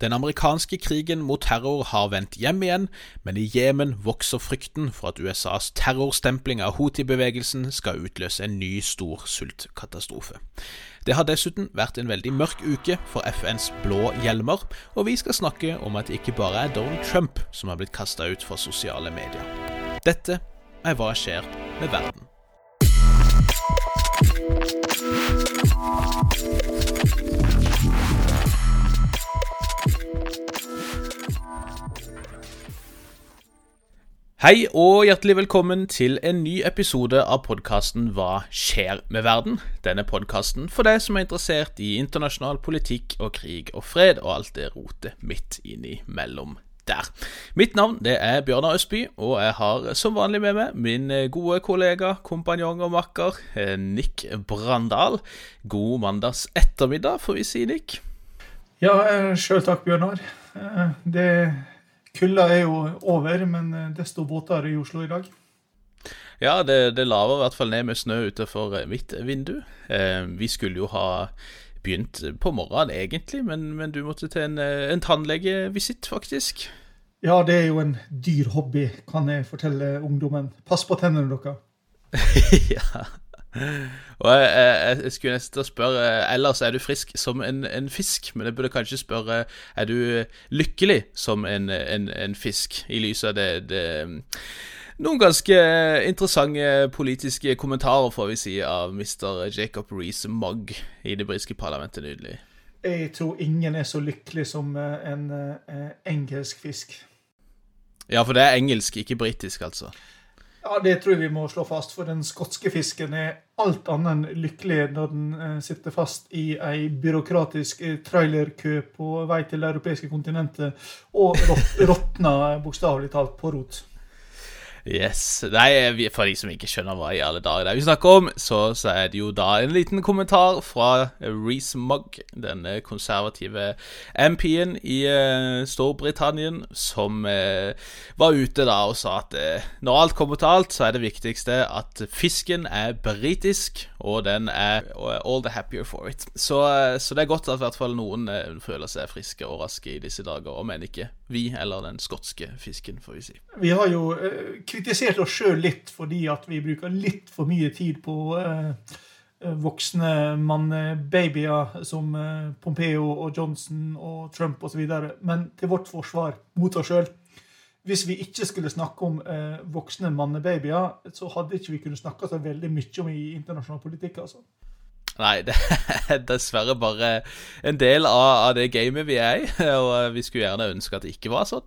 Den amerikanske krigen mot terror har vendt hjem igjen, men i Jemen vokser frykten for at USAs terrorstempling av Houthi-bevegelsen skal utløse en ny stor sultkatastrofe. Det har dessuten vært en veldig mørk uke for FNs blå hjelmer, og vi skal snakke om at det ikke bare er Donald Trump som har blitt kasta ut fra sosiale medier. Dette er Hva skjer med verden? Hei og hjertelig velkommen til en ny episode av podkasten Hva skjer med verden? Denne podkasten for deg som er interessert i internasjonal politikk og krig og fred og alt det rotet midt innimellom der. Mitt navn det er Bjørnar Østby, og jeg har som vanlig med meg min gode kollega, kompanjong og makker Nick Brandal. God mandags ettermiddag, får vi si, Nick. Ja, eh, sjøl takk, Bjørnar. Eh, det Kulda er jo over, men eh, desto våtere i Oslo i dag. Ja, det, det laver i hvert fall ned med snø utenfor eh, mitt vindu. Eh, vi skulle jo ha begynt på morgenen egentlig, men, men du måtte til en, eh, en tannlegevisitt, faktisk. Ja, det er jo en dyr hobby, kan jeg fortelle ungdommen. Pass på tennene deres. ja. Og jeg, jeg, jeg, skulle nesten spørre Ellers er du frisk som en, en, fisk, men jeg burde kanskje spørre Er du lykkelig som en, en, en fisk, i lys av det, det, Noen ganske interessante politiske kommentarer, får vi si, av Mr. Jacob Rees-Mogg i det britiske parlamentet nydelig. Jeg tror ingen er så lykkelig som en engelsk fisk. Ja, for det er engelsk, ikke britisk, altså. Ja, det tror jeg vi må slå fast, for den skotske fisken er alt annet enn lykkelig når den eh, sitter fast i ei byråkratisk eh, trailerkø på vei til det europeiske kontinentet og råtner bokstavelig talt på rot. Yes. Nei, for de som ikke skjønner hva i alle dager det er vi snakker om, så, så, er det jo da en liten kommentar fra Reece Mugg, denne konservative MP-en i uh, Storbritannia, som uh, var ute da og sa at uh, når alt kommer til alt, så er det viktigste at fisken er britisk, og den er all the happier for it. Så, så det er godt at i hvert fall noen føler seg friske og raske i disse dager, om enn ikke vi eller den skotske fisken, får vi si. Vi har jo kritisert oss sjøl litt fordi at vi bruker litt for mye tid på eh, voksne mannebabyer som eh, Pompeo og Johnson og Trump osv. Men til vårt forsvar mot oss sjøl Hvis vi ikke skulle snakke om eh, voksne mannebabyer, så hadde ikke vi kunnet snakke så veldig mye om i internasjonal politikk. altså. Nei, det er dessverre bare en del av, av det gamet vi er i. Og vi skulle gjerne ønske at det ikke var sånn.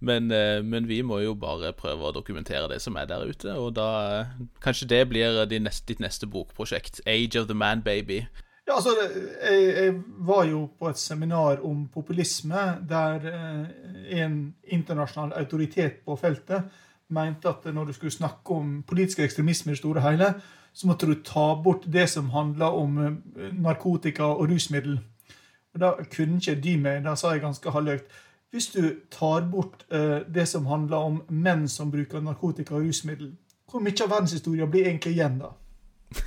Men, eh, men, vi må jo bare prøve å dokumentere det som er der ute. Og da kanskje det blir neste, ditt neste bokprosjekt. 'Age of the Man Baby'. Ja, altså, jeg, jeg, var jo på et seminar om populisme der eh, en internasjonal autoritet på feltet mente at når du skulle snakke om politisk ekstremisme i det store hele, så måtte du ta bort det som handla om eh, narkotika og rusmiddel. Og Da kunne ikke de meg. Da sa jeg ganske halvøyt hvis du tar bort uh, det som handler om menn som bruker narkotika og rusmiddel, hvor mye av verdenshistorien blir egentlig igjen da?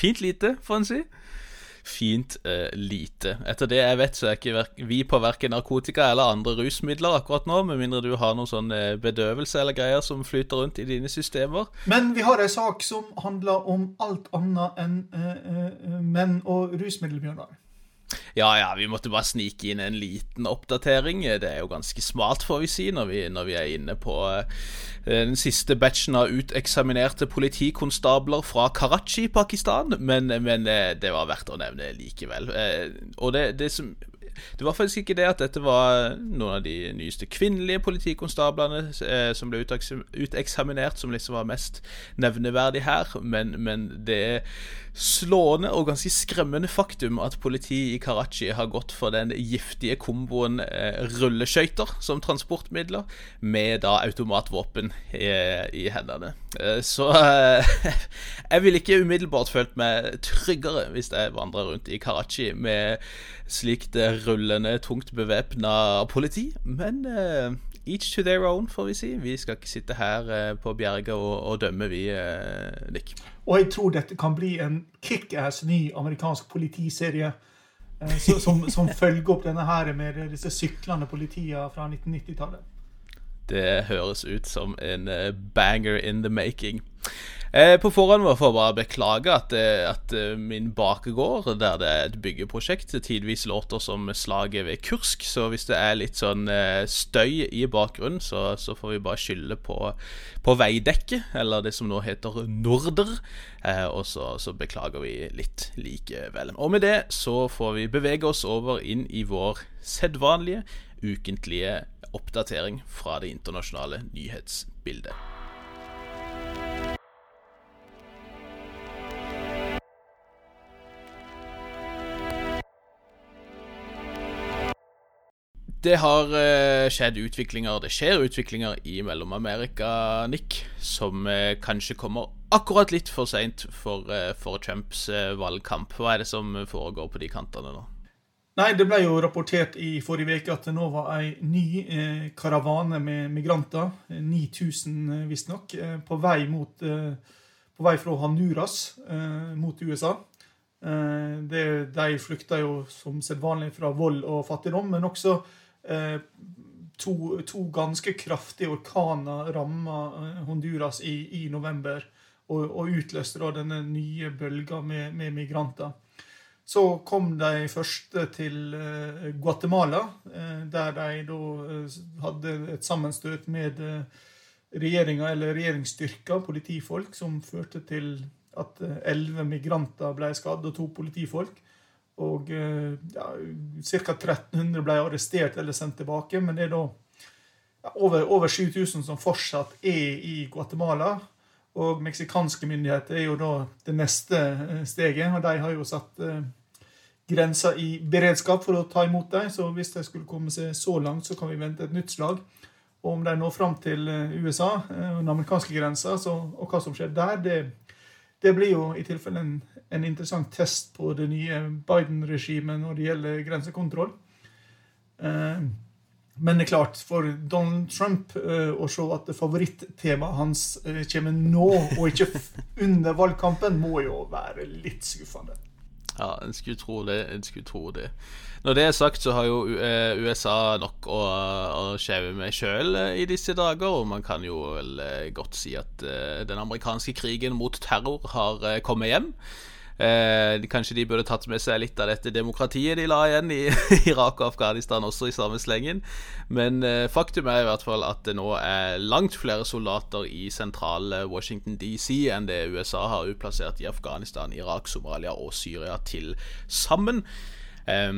Fint lite, får en si. Fint uh, lite. Etter det jeg vet, så er ikke vi på verken narkotika eller andre rusmidler akkurat nå, med mindre du har noe sånn uh, bedøvelse eller greier som flyter rundt i dine systemer. Men vi har ei sak som handler om alt annet enn uh, menn og rusmiddel, Bjørnar. Ja, ja, vi måtte bare snike inn en liten oppdatering. Det er jo ganske smalt, får vi si, når vi, når vi er inne på uh, den siste batchen av uteksaminerte politikonstabler fra Karachi, Pakistan. Men, men uh, det var verdt å nevne likevel. Uh, og det, det som det var faktisk ikke det at dette var noen av de nyeste kvinnelige politikonstablene eh, som ble uteksaminert, som liksom var mest nevneverdig her, men, men det slående og ganske skremmende faktum at politiet i Karachi har gått for den giftige komboen eh, rulleskøyter som transportmidler, med da automatvåpen i, i hendene. Eh, så eh, jeg ville ikke umiddelbart følt meg tryggere hvis jeg vandra rundt i Karachi med slikt rullende, tungt bevæpna politi, men uh, each to their own, får vi si. Vi skal ikke sitte her uh, på Bjerget og, og dømme, vi, uh, Nick. Og jeg tror dette kan bli en kickass ny amerikansk politiserie. som, som, følger opp denne her med disse syklende politiene fra 1990-tallet. Det høres ut som en banger in the making. Eh, på forhånd må jeg få bare beklage at, eh, at, min bakegård, der det er et byggeprosjekt, tidvis låter som slaget ved Kursk. Så hvis det er litt sånn støy i bakgrunnen, så, så får vi bare skylde på, på veidekket, eller det som nå heter Norder. og så, så, beklager vi litt likevel. Og med det så får vi bevege oss over inn i vår sedvanlige ukentlige oppdatering fra det internasjonale nyhetsbildet. Det har uh, skjedd utviklinger, det skjer utviklinger i Mellom-Amerika, Nick, som uh, kanskje kommer akkurat litt for seint for, uh, for Trumps valgkamp. Hva er det som foregår på de kantene nå? Nei, Det ble jo rapportert i forrige uke at det nå var ei ny eh, karavane med migranter, 9000 eh, visstnok, eh, på, vei mot, eh, på vei fra Honduras eh, mot USA. Eh, det, de flykta jo som sedvanlig fra vold og fattigdom, men også eh, to, to, ganske kraftige orkaner ramma Honduras i, i november og, og, utløste da denne nye bølga med, med migranter. Så kom de første til eh, Guatemala, eh, der de da eh, hadde et sammenstøt med regjeringa, eller regjeringsstyrker, politifolk, som førte til at elleve migranter ble skadd, og to politifolk. Og ja, ca. 1300 ble arrestert eller sendt tilbake. Men det er da over, over 7000 som fortsatt er i Guatemala. Og meksikanske myndigheter er jo da det neste steget, og de har jo satt grensa i beredskap for å ta imot dem. Så hvis de skulle komme seg så langt, så kan vi vente et nytt slag. Og om de når fram til eh, USA, eh, den amerikanske grensa, og hva som skjer der, det, det blir jo i tilfelle en, en, interessant test på det nye Biden-regimet når det gjelder grensekontroll. Eh, men det er klart, for Donald Trump å se at favorittemaet hans kommer nå, og ikke under valgkampen, må jo være litt skuffende. Ja, en skulle tro det. En skulle tro det. Når det er sagt, så har jo USA eh, nok å, å skjeve med sjøl eh, i disse dager. Og man kan jo vel eh, godt si at den amerikanske krigen mot terror har kommet hjem. Eh, kanskje de burde tatt med seg litt av dette demokratiet de la igjen i Irak og Afghanistan også i samme slengen. Men eh, faktum er i hvert fall at det nå er langt flere soldater i sentrale Washington DC enn det USA har utplassert i Afghanistan, Irak, Somalia og Syria til sammen. Eh,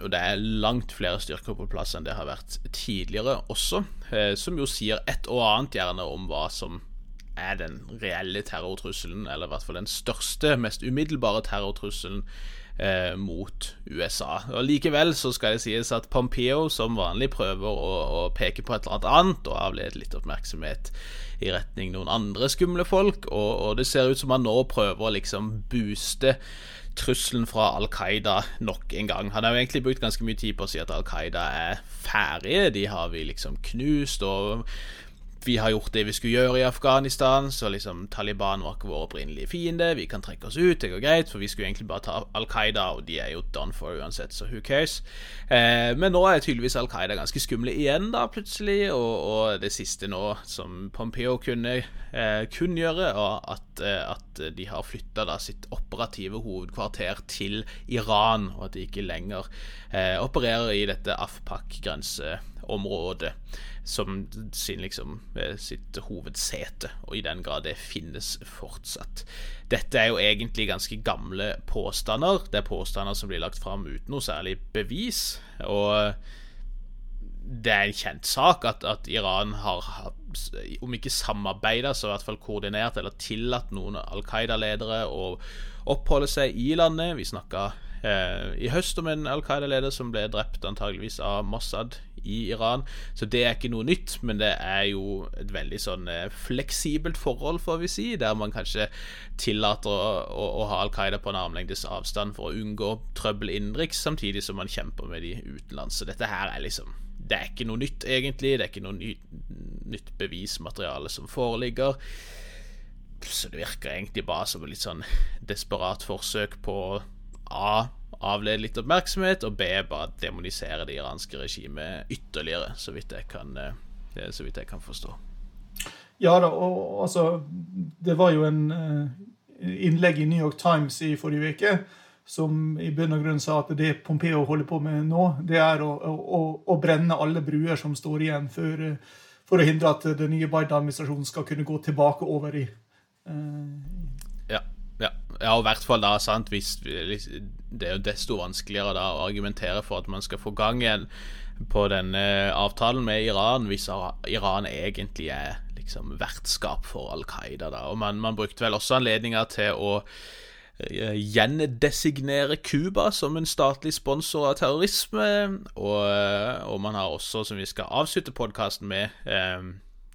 og det er langt flere styrker på plass enn det har vært tidligere også, eh, som jo sier et og annet gjerne om hva som er den reelle terrortrusselen, eller i hvert fall den største, mest umiddelbare terrortrusselen eh, mot USA. Og Likevel så skal det sies at Pompeo som vanlig prøver å, å peke på et eller annet og avlede litt oppmerksomhet i retning noen andre skumle folk, og, og det ser ut som han nå prøver å liksom booste trusselen fra Al Qaida nok en gang. Han har jo egentlig brukt ganske mye tid på å si at Al Qaida er ferdige. De har vi liksom knust. og vi har gjort det vi skulle gjøre i Afghanistan, så liksom Taliban var ikke vår opprinnelige fiende. Vi kan trekke oss ut, det går greit, for vi skulle egentlig bare ta Al Qaida, og de er jo done for uansett, så who cares. Eh, men nå er tydeligvis Al Qaida ganske skumle igjen, da, plutselig, og, og det siste nå som Pompeo kunne eh, kunngjøre, at, eh, at de har flytta sitt operative hovedkvarter til Iran, og at de ikke lenger eh, opererer i dette AFPAC-grenseområdet som sin, liksom, eh, sitt hovedsete, og i den grad det finnes fortsatt. Dette er jo egentlig ganske gamle påstander. Det er påstander som blir lagt fram uten noe særlig bevis. Og det er en kjent sak at, at Iran har, om ikke samarbeida, så i hvert fall koordinert eller tillatt noen Al Qaida-ledere å oppholde seg i landet. Vi snakka eh, i høst om en Al Qaida-leder som ble drept antageligvis av Mossad i Iran. Så det er ikke noe nytt, men det er jo et veldig sånn eh, fleksibelt forhold, får vi si, der man kanskje tillater å, å, å ha Al Qaida på en armlengdes avstand for å unngå trøbbel innenriks, samtidig som man kjemper med de utenlands. Så dette her er liksom Det er ikke noe nytt, egentlig. Det er ikke noe ny, nytt bevismateriale som foreligger. Så det virker egentlig bare som et litt sånn desperat forsøk på A avlede litt oppmerksomhet, og B bare demonisere det iranske regimet ytterligere, så vidt jeg kan, så vidt jeg kan forstå. Ja da, og altså Det var jo en innlegg i New York Times i forrige uke som i bunn og grunn sa at det Pompeo holder på med nå, det er å, å, å brenne alle bruer som står igjen, for, for å hindre at den nye Biden-administrasjonen skal kunne gå tilbake over i ja, ja. og i hvert fall da, sant, hvis Det er jo desto vanskeligere da å argumentere for at man skal få gang igjen på denne avtalen med Iran, hvis Iran egentlig er liksom vertskap for Al Qaida. da, og man, man brukte vel også anledninger til å Eh, gjendesignere Cuba som en statlig sponsor av terrorisme. Og, og, man har også, som vi skal avslutte podkasten med, eh,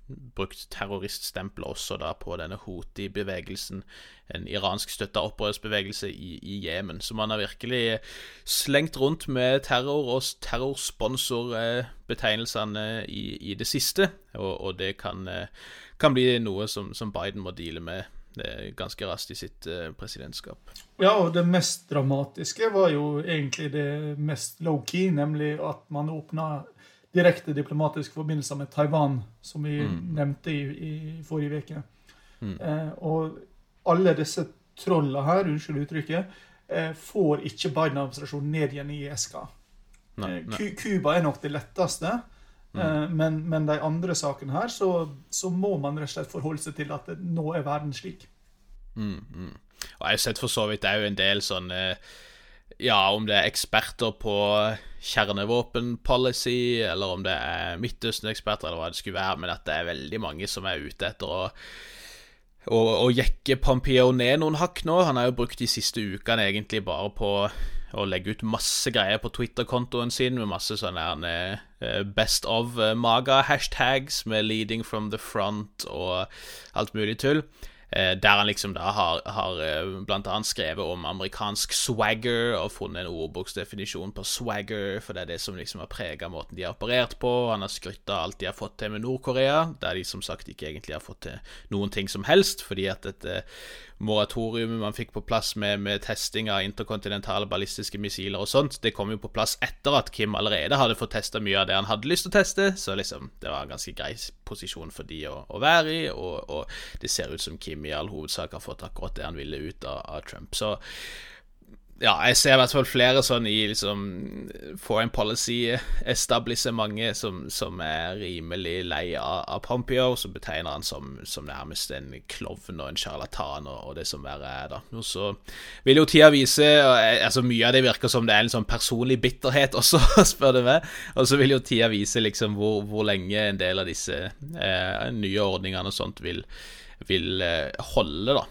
brukt terroriststempelet også da på denne Houthi-bevegelsen, en iransk støtta opprørsbevegelse i Jemen. Så man har virkelig slengt rundt med terror og terrorsponsorbetegnelsene i, i det siste, og, og det kan, kan, bli noe som, som Biden må deale med ganske raskt i sitt presidentskap. Ja, og det mest dramatiske var jo egentlig det mest low-key, nemlig at man åpna direkte diplomatiske forbindelser med Taiwan, som vi mm. nevnte i, i, forrige uke. Mm. Eh, og alle disse trollene her, unnskyld uttrykket, eh, får ikke Biden-administrasjonen ned igjen i eska. Eh, Cuba er nok det letteste. Mm. Eh, men, men, de andre sakene her, så, så, må man rett og slett forholde seg til at det, nå er verden slik. Mm, mm. Og jeg har sett for så vidt jo en del sånn Ja, om det er eksperter på kjernevåpenpolicy, eller om det er Midtøsten-eksperter, eller hva det skulle være, men at det er veldig mange som er ute etter å og, og jekke Pompeo ned noen hakk nå. Han har jo brukt de siste ukene egentlig bare på å legge ut masse greier på Twitter-kontoen sin med masse sånne uh, best of uh, maga-hashtags med 'leading from the front' og alt mulig tull. Eh, der han liksom da har, har eh, annet skrevet om amerikansk swagger og funnet en ordboksdefinisjon på swagger, for det er det som liksom har prega måten de har operert på. Han har skrytt alt de har fått til med Nord-Korea, der de som sagt ikke egentlig har fått til noen ting som helst, fordi at dette moratoriumet man fikk på plass med, med, testing av interkontinentale ballistiske missiler og sånt, det kom jo på plass etter at Kim allerede hadde fått testa mye av det han hadde lyst til å teste, så liksom det var en ganske grei posisjon for de å, å være i, og, og, det ser ut som Kim i all hovedsak har fått akkurat det han ville ut av, av Trump. Så ja, jeg ser i hvert fall flere sånn i liksom foreign policy-establissementet som, som, er rimelig lei av, av Pompeo, som betegner han som, som, nærmest en klovn og en sjarlatan og, og, det som verre er, da. Og så vil jo tida vise altså Mye av det virker som det er en sånn personlig bitterhet også, spør du meg. Og så vil jo tida vise liksom hvor, hvor lenge en del av disse eh, nye ordningene og sånt vil, vil eh, holde, da.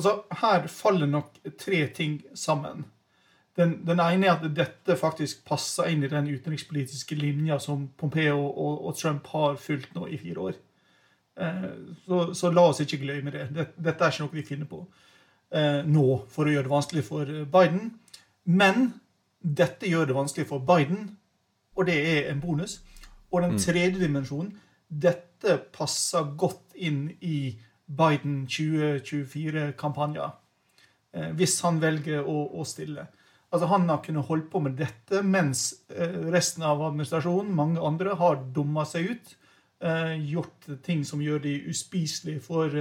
Altså, Her faller nok tre ting sammen. Den, den, ene er at dette faktisk passer inn i den utenrikspolitiske linja som Pompeo og, og Trump har fulgt nå i fire år. Eh, så, så, la oss ikke glemme det. Dette er ikke noe vi finner på eh, nå for å gjøre det vanskelig for Biden. Men dette gjør det vanskelig for Biden, og det er en bonus. Og den mm. tredje dimensjonen dette passer godt inn i Biden 2024-kampanjer. Eh, hvis han velger å, å, stille. Altså Han har kunnet holde på med dette mens eh, resten av administrasjonen, mange andre, har dumma seg ut. Eh, gjort ting som gjør de uspiselige for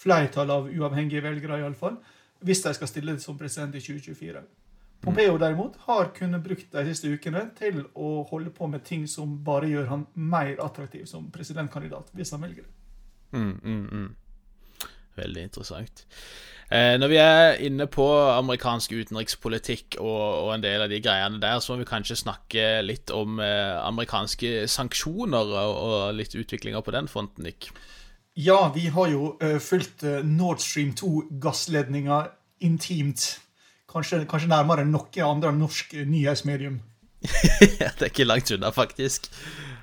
flertallet av uavhengige velgere, iallfall. Hvis de skal stille som president i 2024. Pompeo derimot har kunnet brukt de siste ukene til å holde på med ting som bare gjør han mer attraktiv som presidentkandidat, hvis han velger det. Mm, mm, mm. Veldig interessant. Eh, når vi er inne på amerikansk utenrikspolitikk og, og, en del av de greiene der, så må vi kanskje snakke litt om eh, amerikanske sanksjoner og, og, litt utviklinger på den fronten, Nick. Ja, vi har jo uh, fulgt uh, Nord Stream 2-gassledninga intimt. Kanskje, kanskje, nærmere enn noe andre norsk nyhetsmedium. det er ikke langt unna, faktisk.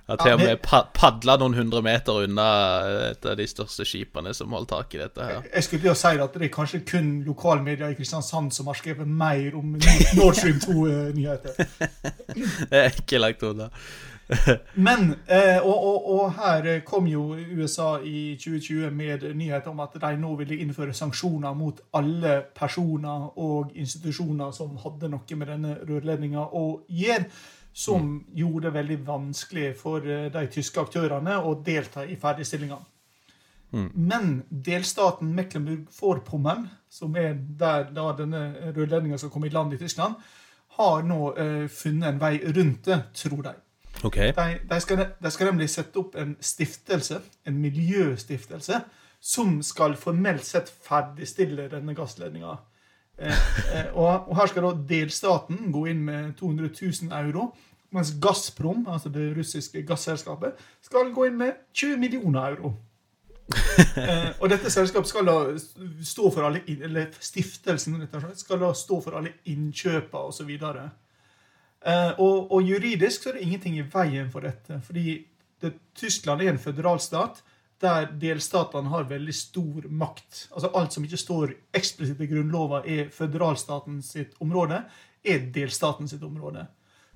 Har til og med padla noen hundre meter unna et av de største skipene som holdt tak i dette her. Jeg skulle jo si at det er kanskje kun lokalmedia i Kristiansand som har skrevet mer om Nord Stream 2-nyheter. det er ikke langt unna. Men, eh, og, og, og, her kom jo USA i 2020 med nyheter om at de nå ville innføre sanksjoner mot alle personer og institusjoner som hadde noe med denne rørledninga å gjøre som mm. gjorde det veldig vanskelig for eh, de tyske aktørene å delta i ferdigstillinga. Mm. Men delstaten Mecklenburg-Vorpommern, som er der da denne rørledninga skal komme i land i Tyskland, har nå eh, funnet en vei rundt det, tror de. Okay. De, de, skal, de, skal, nemlig sette opp en stiftelse, en miljøstiftelse, som skal formelt sett ferdigstille denne gassledninga. Eh, eh, og, og, her skal da delstaten gå inn med 200 000 euro mens Gazprom, altså det russiske gasselskapet, skal gå inn med 20 millioner euro. eh, og dette selskapet skal da stå for alle eller stiftelsen skal da stå for alle innkjøpene osv. Eh, og, og juridisk så er det ingenting i veien for dette. fordi det, Tyskland er en føderalstat der delstatene har veldig stor makt. Altså Alt som ikke står eksplisitt i Grunnloven er føderalstaten sitt område, er delstaten sitt område.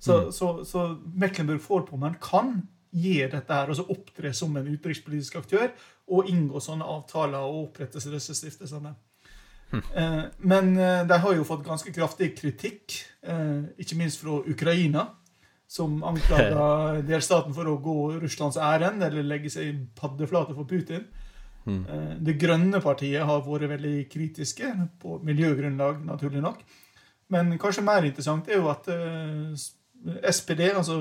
Så, mm. så, så Mecklenburg-Vorpommern kan gi dette her, altså opptre som en utenrikspolitisk aktør og inngå sånne avtaler og opprette disse stiftelsene. Mm. Eh, men eh, de har jo fått ganske kraftig kritikk, eh, ikke minst fra Ukraina, som anklager delstaten for å gå Russlands ærend eller legge seg i paddeflate for Putin. Mm. Eh, det grønne partiet har vært veldig kritiske, på miljøgrunnlag, naturlig nok. Men kanskje mer interessant er jo at SPD, altså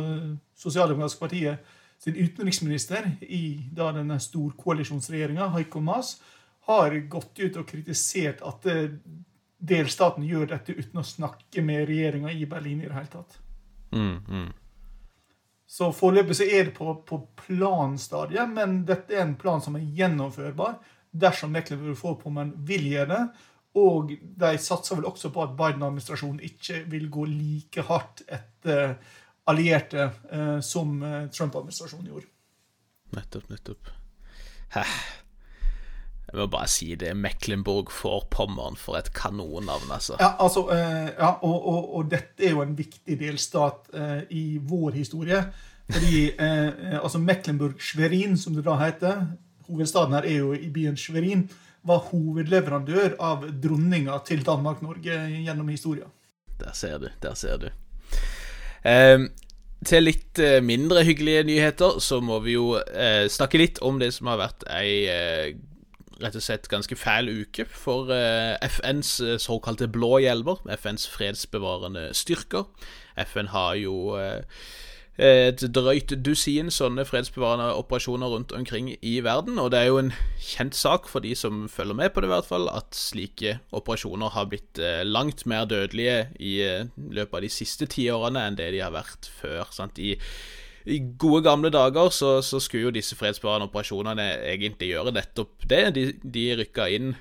Sosialdemokratiske partiet, sin utenriksminister i da denne storkoalisjonsregjeringa, Heiko Maas, har gått ut og kritisert at eh, delstaten gjør dette uten å snakke med regjeringa i Berlin i det hele tatt. Mm, mm. Så foreløpig så er det på, på planstadiet, men dette er en plan som er gjennomførbar dersom Mecklenburg-Vorpommern vil gjøre det. Og de satser vel også på at Biden-administrasjonen ikke vil gå like hardt etter allierte eh, som eh, Trump-administrasjonen gjorde. Nettopp, nettopp. Hæ. Jeg må bare si det. Mecklenburg får Pommern for et kanonnavn, altså. Ja, altså, eh, ja og, og, og, dette er jo en viktig delstat eh, i vår historie. Fordi eh, altså Mecklenburg-Schwerin, som det da heter Hovedstaden her er jo i byen Schwerin var hovedleverandør av dronninga til Danmark-Norge gjennom historien. Der ser du, der ser du. Eh, til litt eh, mindre hyggelige nyheter så må vi jo eh, snakke litt om det som har vært ei eh, rett og slett ganske fæl uke for eh, FNs eh, såkalte blå hjelmer, FNs fredsbevarende styrker. FN har jo et drøyt dusin sånne fredsbevarende operasjoner rundt omkring i verden. Og det er jo en kjent sak for de som følger med på det, i hvert fall, at slike operasjoner har blitt eh, langt mer dødelige i eh, løpet av de siste tiårene enn det de har vært før. sant? I, i gode gamle dager så, så, skulle jo disse fredsbevarende operasjonene egentlig gjøre nettopp det. De, de rykka inn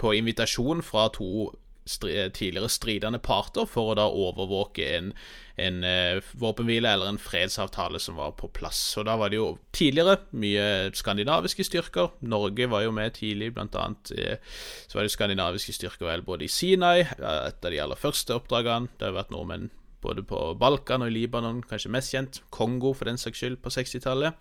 på invitasjon fra to stri tidligere stridende parter for å da overvåke en en eh, våpenhvile eller en fredsavtale som var på plass. Og Da var det jo tidligere mye skandinaviske styrker. Norge var jo med tidlig, blant annet eh, så var det skandinaviske styrker vel både i Sinai, et av de aller første oppdragene. Det har vært nordmenn både på Balkan og i Libanon, kanskje mest kjent. Kongo, for den saks skyld, på 60-tallet.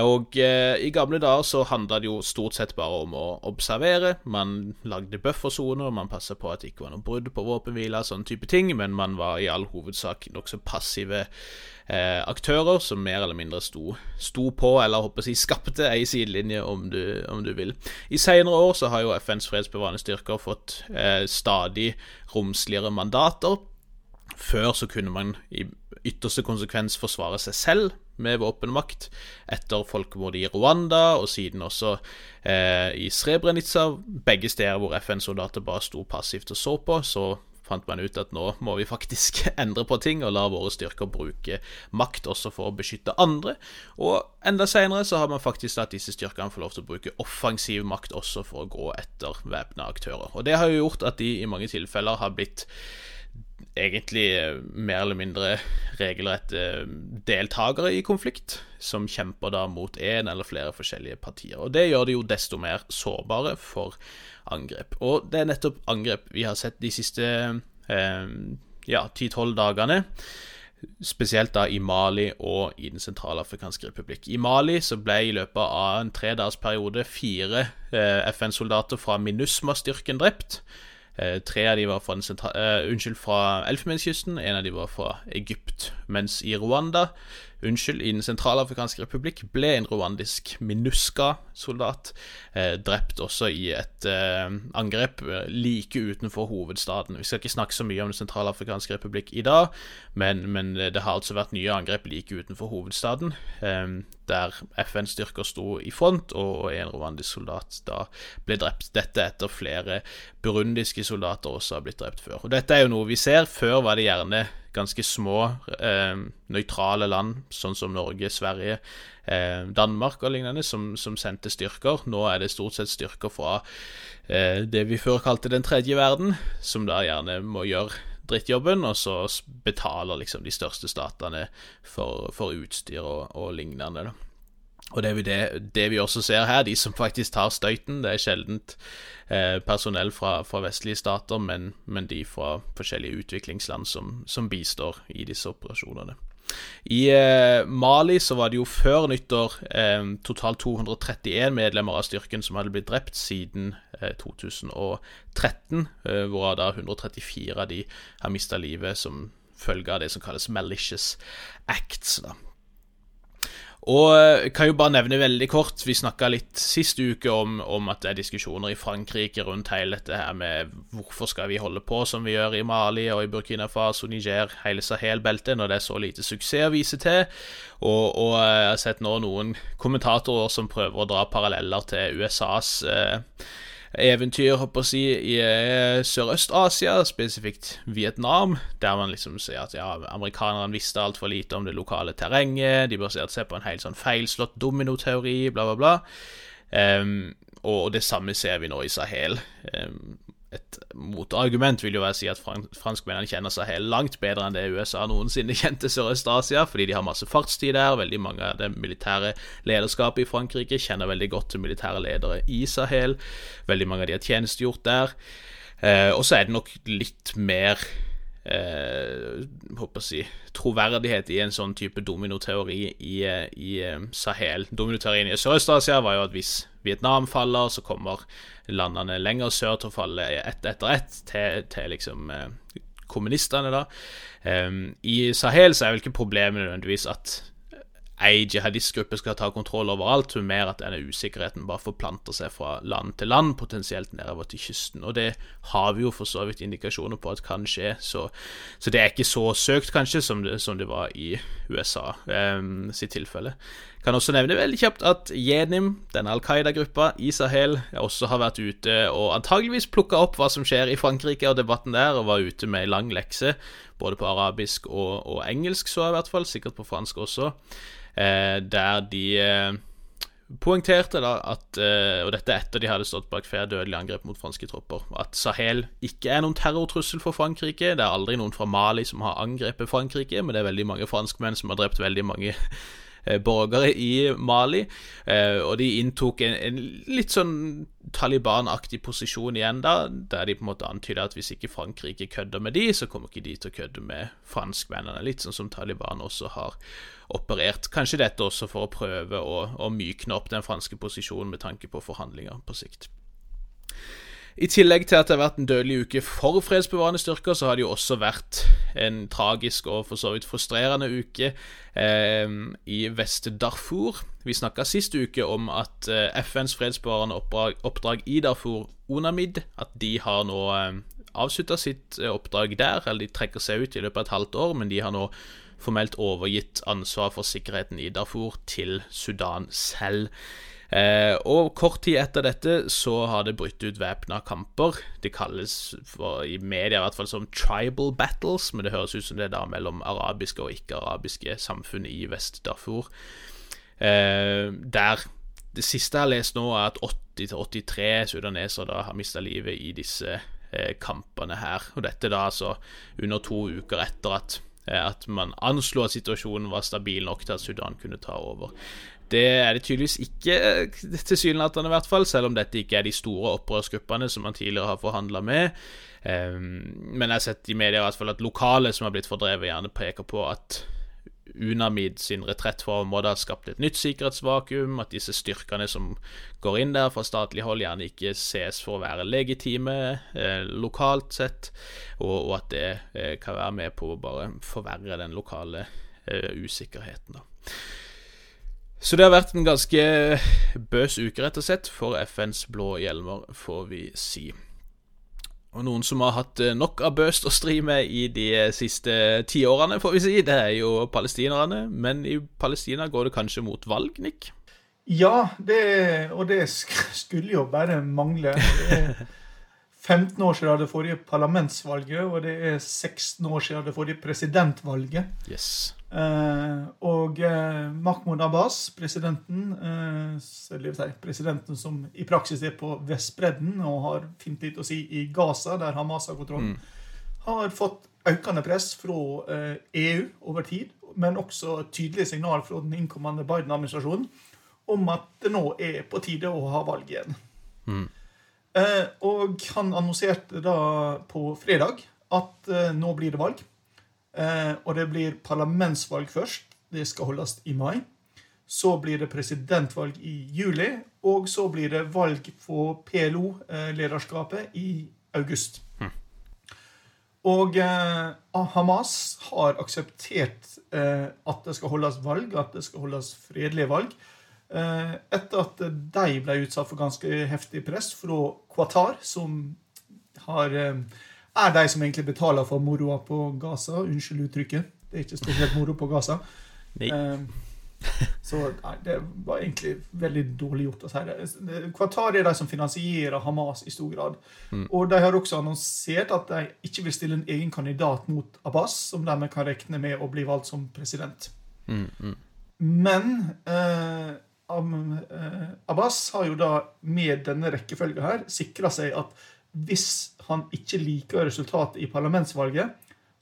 Og eh, i gamle dager så handla det jo stort sett bare om å observere. Man lagde buffersoner, man passa på at det ikke var noe brudd på våpenhvila, sånne type ting, men man var i all hovedsak nokså passive eh, aktører som mer eller mindre sto, sto på, eller håper jeg, skapte ei sidelinje, om du, om du vil. I seinere år så har jo FNs fredsbevarende styrker fått eh, stadig romsligere mandater. Før så kunne man i ytterste konsekvens forsvare seg selv med våpenmakt etter folkemordet i Rwanda, og siden også eh, i Srebrenica. Begge steder hvor FN-soldater bare sto passivt og så på, så fant man ut at nå må vi faktisk endre på ting og la våre styrker bruke makt også for å beskytte andre. Og enda seinere så har man faktisk latt disse styrkene få lov til å bruke offensiv makt også for å gå etter væpna aktører. Og det har jo gjort at de i mange tilfeller har blitt egentlig eh, mer eller mindre regelrette deltakere i konflikt, som kjemper da mot én eller flere forskjellige partier. Og Det gjør det jo desto mer sårbare for angrep. Og det er nettopp angrep vi har sett de siste eh, ja, 10-12 dagene. Spesielt da i Mali og i Den sentralafrikanske republikk. I Mali så ble i løpet av en tredagersperiode fire eh, FN-soldater fra MINUSMA-styrken drept. Eh, tre av de var fra, uh, unnskyld, fra Elfenbenskysten, en av de var fra Egypt. Mens i Rwanda, unnskyld, i Den sentralafrikanske republikk ble en rwandisk MINUSCA-soldat eh, drept også i et eh, angrep eh, like utenfor hovedstaden. Vi skal ikke snakke så mye om Den sentralafrikanske republikk i dag, men, men det har altså vært nye angrep like utenfor hovedstaden, eh, der FN-styrker sto i front, og, en rwandisk soldat da ble drept. Dette etter flere burundiske soldater også har blitt drept før. Og Dette er jo noe vi ser. Før var det gjerne ganske små, eh, nøytrale land, sånn som Norge, Sverige, eh, Danmark og lignende, som, som, sendte styrker. Nå er det stort sett styrker fra eh, det vi før kalte den tredje verden, som da gjerne må gjøre drittjobben, og så betaler liksom de største statene for, for utstyr og, og lignende. da. Og det er det, det, vi også ser her, de som faktisk tar støyten. Det er sjeldent eh, personell fra, fra, vestlige stater, men, men, de fra forskjellige utviklingsland som, som bistår i disse operasjonene. I eh, Mali så var det jo før nyttår eh, totalt 231 medlemmer av styrken som hadde blitt drept siden 2013, eh, eh, hvorav da 134 av de har mista livet som følge av det som kalles malicious acts. da og eh, kan jo bare nevne veldig kort Vi snakka litt sist uke om, om, at det er diskusjoner i Frankrike rundt hele dette her med hvorfor skal vi holde på som vi gjør i Mali og i Burkina Faso, Niger, hele Sahel-beltet, når det er så lite suksess å vise til. Og, og, eh, jeg har sett nå noen kommentatorer som prøver å dra paralleller til USAs eh, eventyr håper å si, i eh, Sørøst-Asia, spesifikt Vietnam, der man liksom sier at ja, amerikanerne visste altfor lite om det lokale terrenget, de baserte seg på en helt sånn feilslått dominoteori, bla, bla, bla. Um, og det samme ser vi nå i Sahel. Um, et motargument vil jo være å si at franskmennene kjenner seg helt langt bedre enn det USA noensinne kjente Sørøst-Asia, fordi de har masse fartstid der. Veldig mange av det militære lederskapet i Frankrike kjenner veldig godt til militære ledere i Sahel. Veldig mange av de har tjenestegjort der. Eh, og så er det nok litt mer eh, håper å si, troverdighet i en sånn type dominoteori i, i eh, Sahel. Dominoteorien i Sørøst-Asia var jo at hvis Vietnam faller, så kommer landene lenger sør til å falle ett etter ett til, til liksom eh, kommunistene, da. Um, I Sahel så er vel ikke problemet nødvendigvis at ei jihadistgruppe skal ta kontroll over alt, men mer at denne usikkerheten bare forplanter seg fra land til land, potensielt nedover til kysten. Og det har vi jo for så vidt indikasjoner på at kan skje, så, så det er ikke så søkt, kanskje, som det, som det var i USA eh, sitt tilfelle. Kan også nevne veldig kjapt at Jenim, denne Al Qaida-gruppa i Sahel, også har vært ute og antageligvis plukka opp hva som skjer i Frankrike og debatten der, og var ute med ei lang lekse, både på arabisk og, og, engelsk, så i hvert fall, sikkert på fransk også, der de eh, poengterte da at eh, Og dette etter de hadde stått bak flere dødelige angrep mot franske tropper. At Sahel ikke er noen terrortrussel for Frankrike. Det er aldri noen fra Mali som har angrepet Frankrike, men det er veldig mange franskmenn som har drept veldig mange Eh, borgere i Mali. Eh, og de inntok en, en litt sånn Taliban-aktig posisjon igjen, da, der de på en måte antyder at hvis ikke Frankrike kødder med de, så kommer ikke de til å kødde med franskmennene. Litt sånn som Taliban også har operert. Kanskje dette også for å prøve å, å mykne opp den franske posisjonen med tanke på forhandlinger på sikt. I tillegg til at det har vært en dødelig uke for fredsbevarende styrker, så har det jo også vært en tragisk og for så vidt frustrerende uke eh, i Vest-Darfur. Vi snakka sist uke om at eh, FNs fredsbevarende oppdrag, oppdrag, i Darfur, UNAMID, at de har nå eh, avslutta sitt oppdrag der. Eller de trekker seg ut i løpet av et halvt år, men de har nå formelt overgitt ansvar for sikkerheten i Darfur til Sudan selv. Eh, og kort tid etter dette så har det brutt ut væpna kamper. Det kalles for, i media i hvert fall som tribal battles, men det høres ut som det er da mellom arabiske og ikke-arabiske samfunn i Vest-Darfur. Eh, der det siste jeg har lest nå, er at 80-83 sudanesere da har mista livet i disse eh, kampene her. Og dette da altså under to uker etter at, at man anslo at situasjonen var stabil nok til at Sudan kunne ta over. Det er det tydeligvis ikke, eh, tilsynelatende i hvert fall, selv om dette ikke er de store opprørsgruppene som man tidligere har forhandla med. Um, men jeg har sett i media i hvert fall at lokale som har blitt fordrevet, gjerne peker på at Unamid sin retrett fra området har skapt et nytt sikkerhetsvakuum, at disse styrkene som går inn der fra statlig hold, gjerne ikke ses for å være legitime eh, lokalt sett, og, og at det eh, kan være med på å bare forverre den lokale eh, usikkerheten. da. Så det har vært en ganske bøs uke, rett og slett, for FNs blå hjelmer, får vi si. Og noen som har hatt eh, nok av bøst å stri med i de eh, siste tiårene, får vi si, det er jo palestinerne. Men i Palestina går det kanskje mot valg, Nick? Ja, det, og det skulle jo bare mangle. Det 15 år siden det forrige parlamentsvalget, og det er 16 år siden det forrige presidentvalget. Yes. Eh, og eh, Mahmoud Abbas, presidenten, eh, presidenten som i praksis er på Vestbredden og har fint litt å si i Gaza, der Hamas har kontroll, mm. har fått økende press fra EU e over tid, men også tydelige signal fra den innkommende Biden-administrasjonen om at det nå er på tide å ha valg igjen. Mm. Eh, og han annonserte da på fredag at eh, nå blir det valg. Eh, og det blir parlamentsvalg først. Det skal holdes i mai. Så blir det presidentvalg i juli. Og så blir det valg på PLO-lederskapet i august. Mm. Og Hamas har akseptert at det skal holdes valg, at det skal holdes fredelige valg. Eh, etter at de ble utsatt for ganske heftig press fra Qatar, som har, eh, er de som egentlig betaler for moroa på Gaza. Unnskyld uttrykket. Det er ikke spesielt moro på Gaza. Nei. Eh, så nei, det var egentlig veldig dårlig gjort å si det. Qatar er de som finansierer Hamas i stor grad. Mm. Og de har også annonsert at de ikke vil stille en egen kandidat mot Abbas, som dermed kan regne med å bli valgt som president. Mm, mm. Men eh, Eh, Abbas har jo da med denne rekkefølga her sikra seg at hvis han ikke liker resultatet i parlamentsvalget,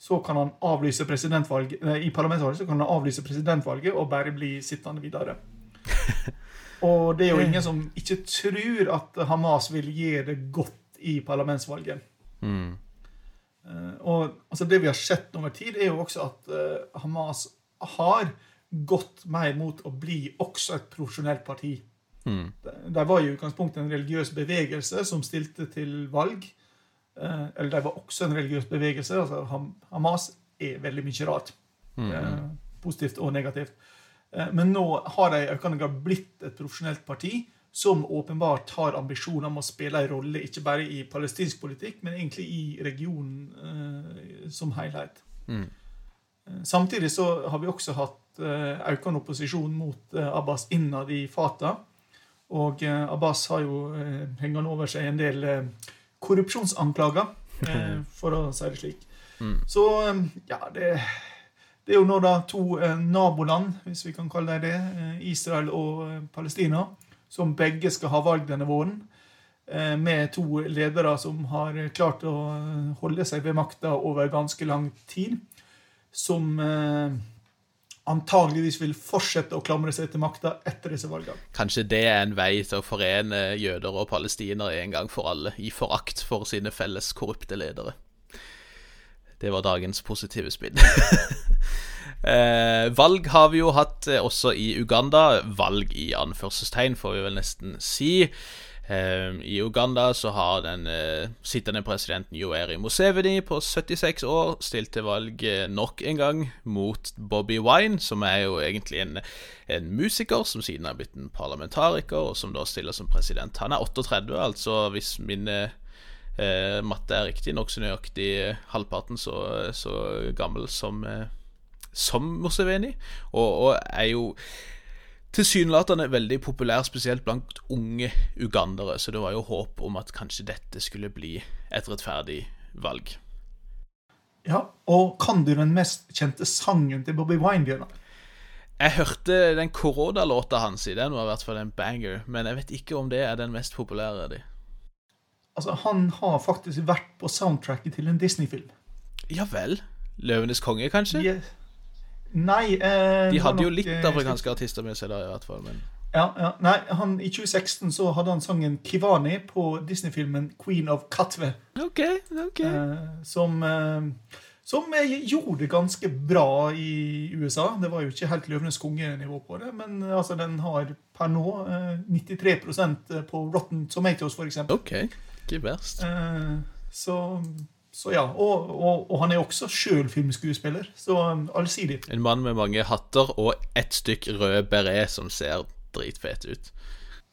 så kan han avlyse presidentvalget, nei, i parlamentsvalget så kan han avlyse presidentvalget og bare bli sittende videre. Og det er jo ingen som ikke tror at Hamas vil gjøre det godt i parlamentsvalget. Mm. Og altså, det vi har sett over tid, er jo også at Hamas har gått mer mot å bli også et profesjonelt parti. Mm. De var i utgangspunktet en religiøs bevegelse som stilte til valg. Eh, eller de var også en religiøs bevegelse. altså Hamas er veldig mye rart. Mm. Eh, positivt og negativt. Eh, men nå har de økende grad blitt et profesjonelt parti som åpenbart har ambisjoner om å spille en rolle ikke bare i palestinsk politikk, men egentlig i regionen som helhet. Mm. Samtidig så har vi også hatt økende opposisjon mot eh, Abbas innad i Fatah. Og eh, Abbas har jo hengende over seg en del korrupsjonsanklager, for å si det slik. Mm. Så ja, det, det, er jo nå da to naboland, hvis vi kan kalle det det, Israel og Palestina, som begge skal ha valg denne våren. Med to ledere som har klart å holde seg ved makta over ganske lang tid. Som antageligvis vil fortsette å klamre seg til makta etter disse valgene. Kanskje det er en vei til å forene jøder og palestinere en gang for alle, i forakt for sine felles korrupte ledere. Det var dagens positive spinn. eh, valg har vi jo hatt eh, også i Uganda. Valg i anførselstegn, får vi vel nesten si. Ehm, I Uganda så har den uh, sittende presidenten Joeri Museveni på 76 år stilt til valg uh, nok en gang mot Bobby Wine, som er jo egentlig en, en, musiker som siden har blitt en parlamentariker, og som da stiller som president. Han er 38, altså hvis min eh, matte er riktig, nokså nøyaktig halvparten så, så gammel som, som Museveni, og, og er jo tilsynelatende veldig populær, spesielt blant unge ugandere. Så det var jo håp om at kanskje dette skulle bli et rettferdig valg. Ja, og kan du den mest kjente sangen til Bobby Wine, Bjørnar? Jeg hørte den Koroda-låta hans i den var i hvert fall en banger, men jeg vet ikke om det er den mest populære av de. Altså, han har faktisk vært på soundtracket til en Disney-film. Ja vel. 'Løvenes konge', kanskje? De, nei eh, De hadde jo nok, litt eh, afrikanske artister med seg der, i hvert fall. Men Ja, ja. Nei, han, I 2016 så hadde han sangen 'Kivani' på Disney-filmen 'Queen of Katwe'. OK, OK. Eh, som eh, som eh, gjorde det ganske bra i USA. Det var jo ikke helt Løvenes konge-nivå på det, men eh, altså, den har per nå eh, 93% på Rotten Tomatoes, f.eks. OK. Ikke verst. Eh, så, så ja. Og, og, og han er også sjøl filmskuespiller, så um, allsidig. En mann med mange hatter og ett stykk rød beret som ser dritfet ut.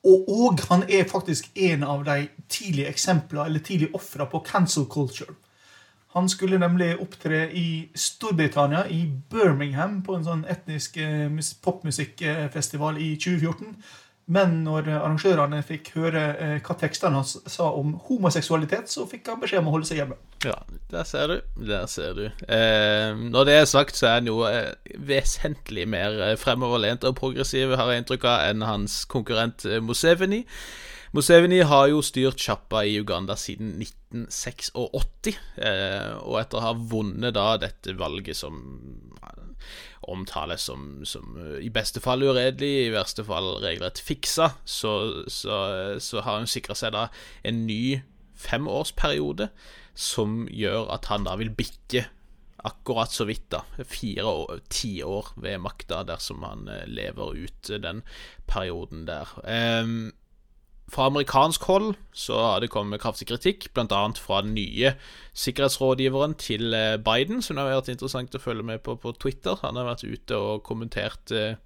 Og, og han er faktisk en av de tidlige eksempler, eller tidlige ofra på cancel culture. Han skulle nemlig opptre i Storbritannia, i Birmingham, på en sånn etnisk eh, popmusikkfestival i 2014. Men når arrangørene fikk høre eh, hva tekstene hans sa om homoseksualitet, så fikk han beskjed om å holde seg hjemme. Ja, der ser du. Der ser du. Eh, når det er sagt, så er han jo eh, vesentlig mer eh, fremoverlent og progressiv, har jeg inntrykk av, enn hans konkurrent Museveni. Museveni har jo styrt sjappa i Uganda siden 1986, eh, og etter å ha vunnet da dette valget som omtales som, som eh, i beste fall uredelig, i verste fall regelrett fiksa, så, så, så har han sikra seg da en ny femårsperiode som gjør at han da vil bikke akkurat så vidt, da. Fire år, ti år ved makta dersom han eh, lever ut eh, den perioden der. Ehm, fra amerikansk hold så har det kommet kraftig kritikk, bl.a. fra den nye sikkerhetsrådgiveren til eh, Biden, som det har vært interessant å følge med på på Twitter. Han har vært ute og kommentert eh,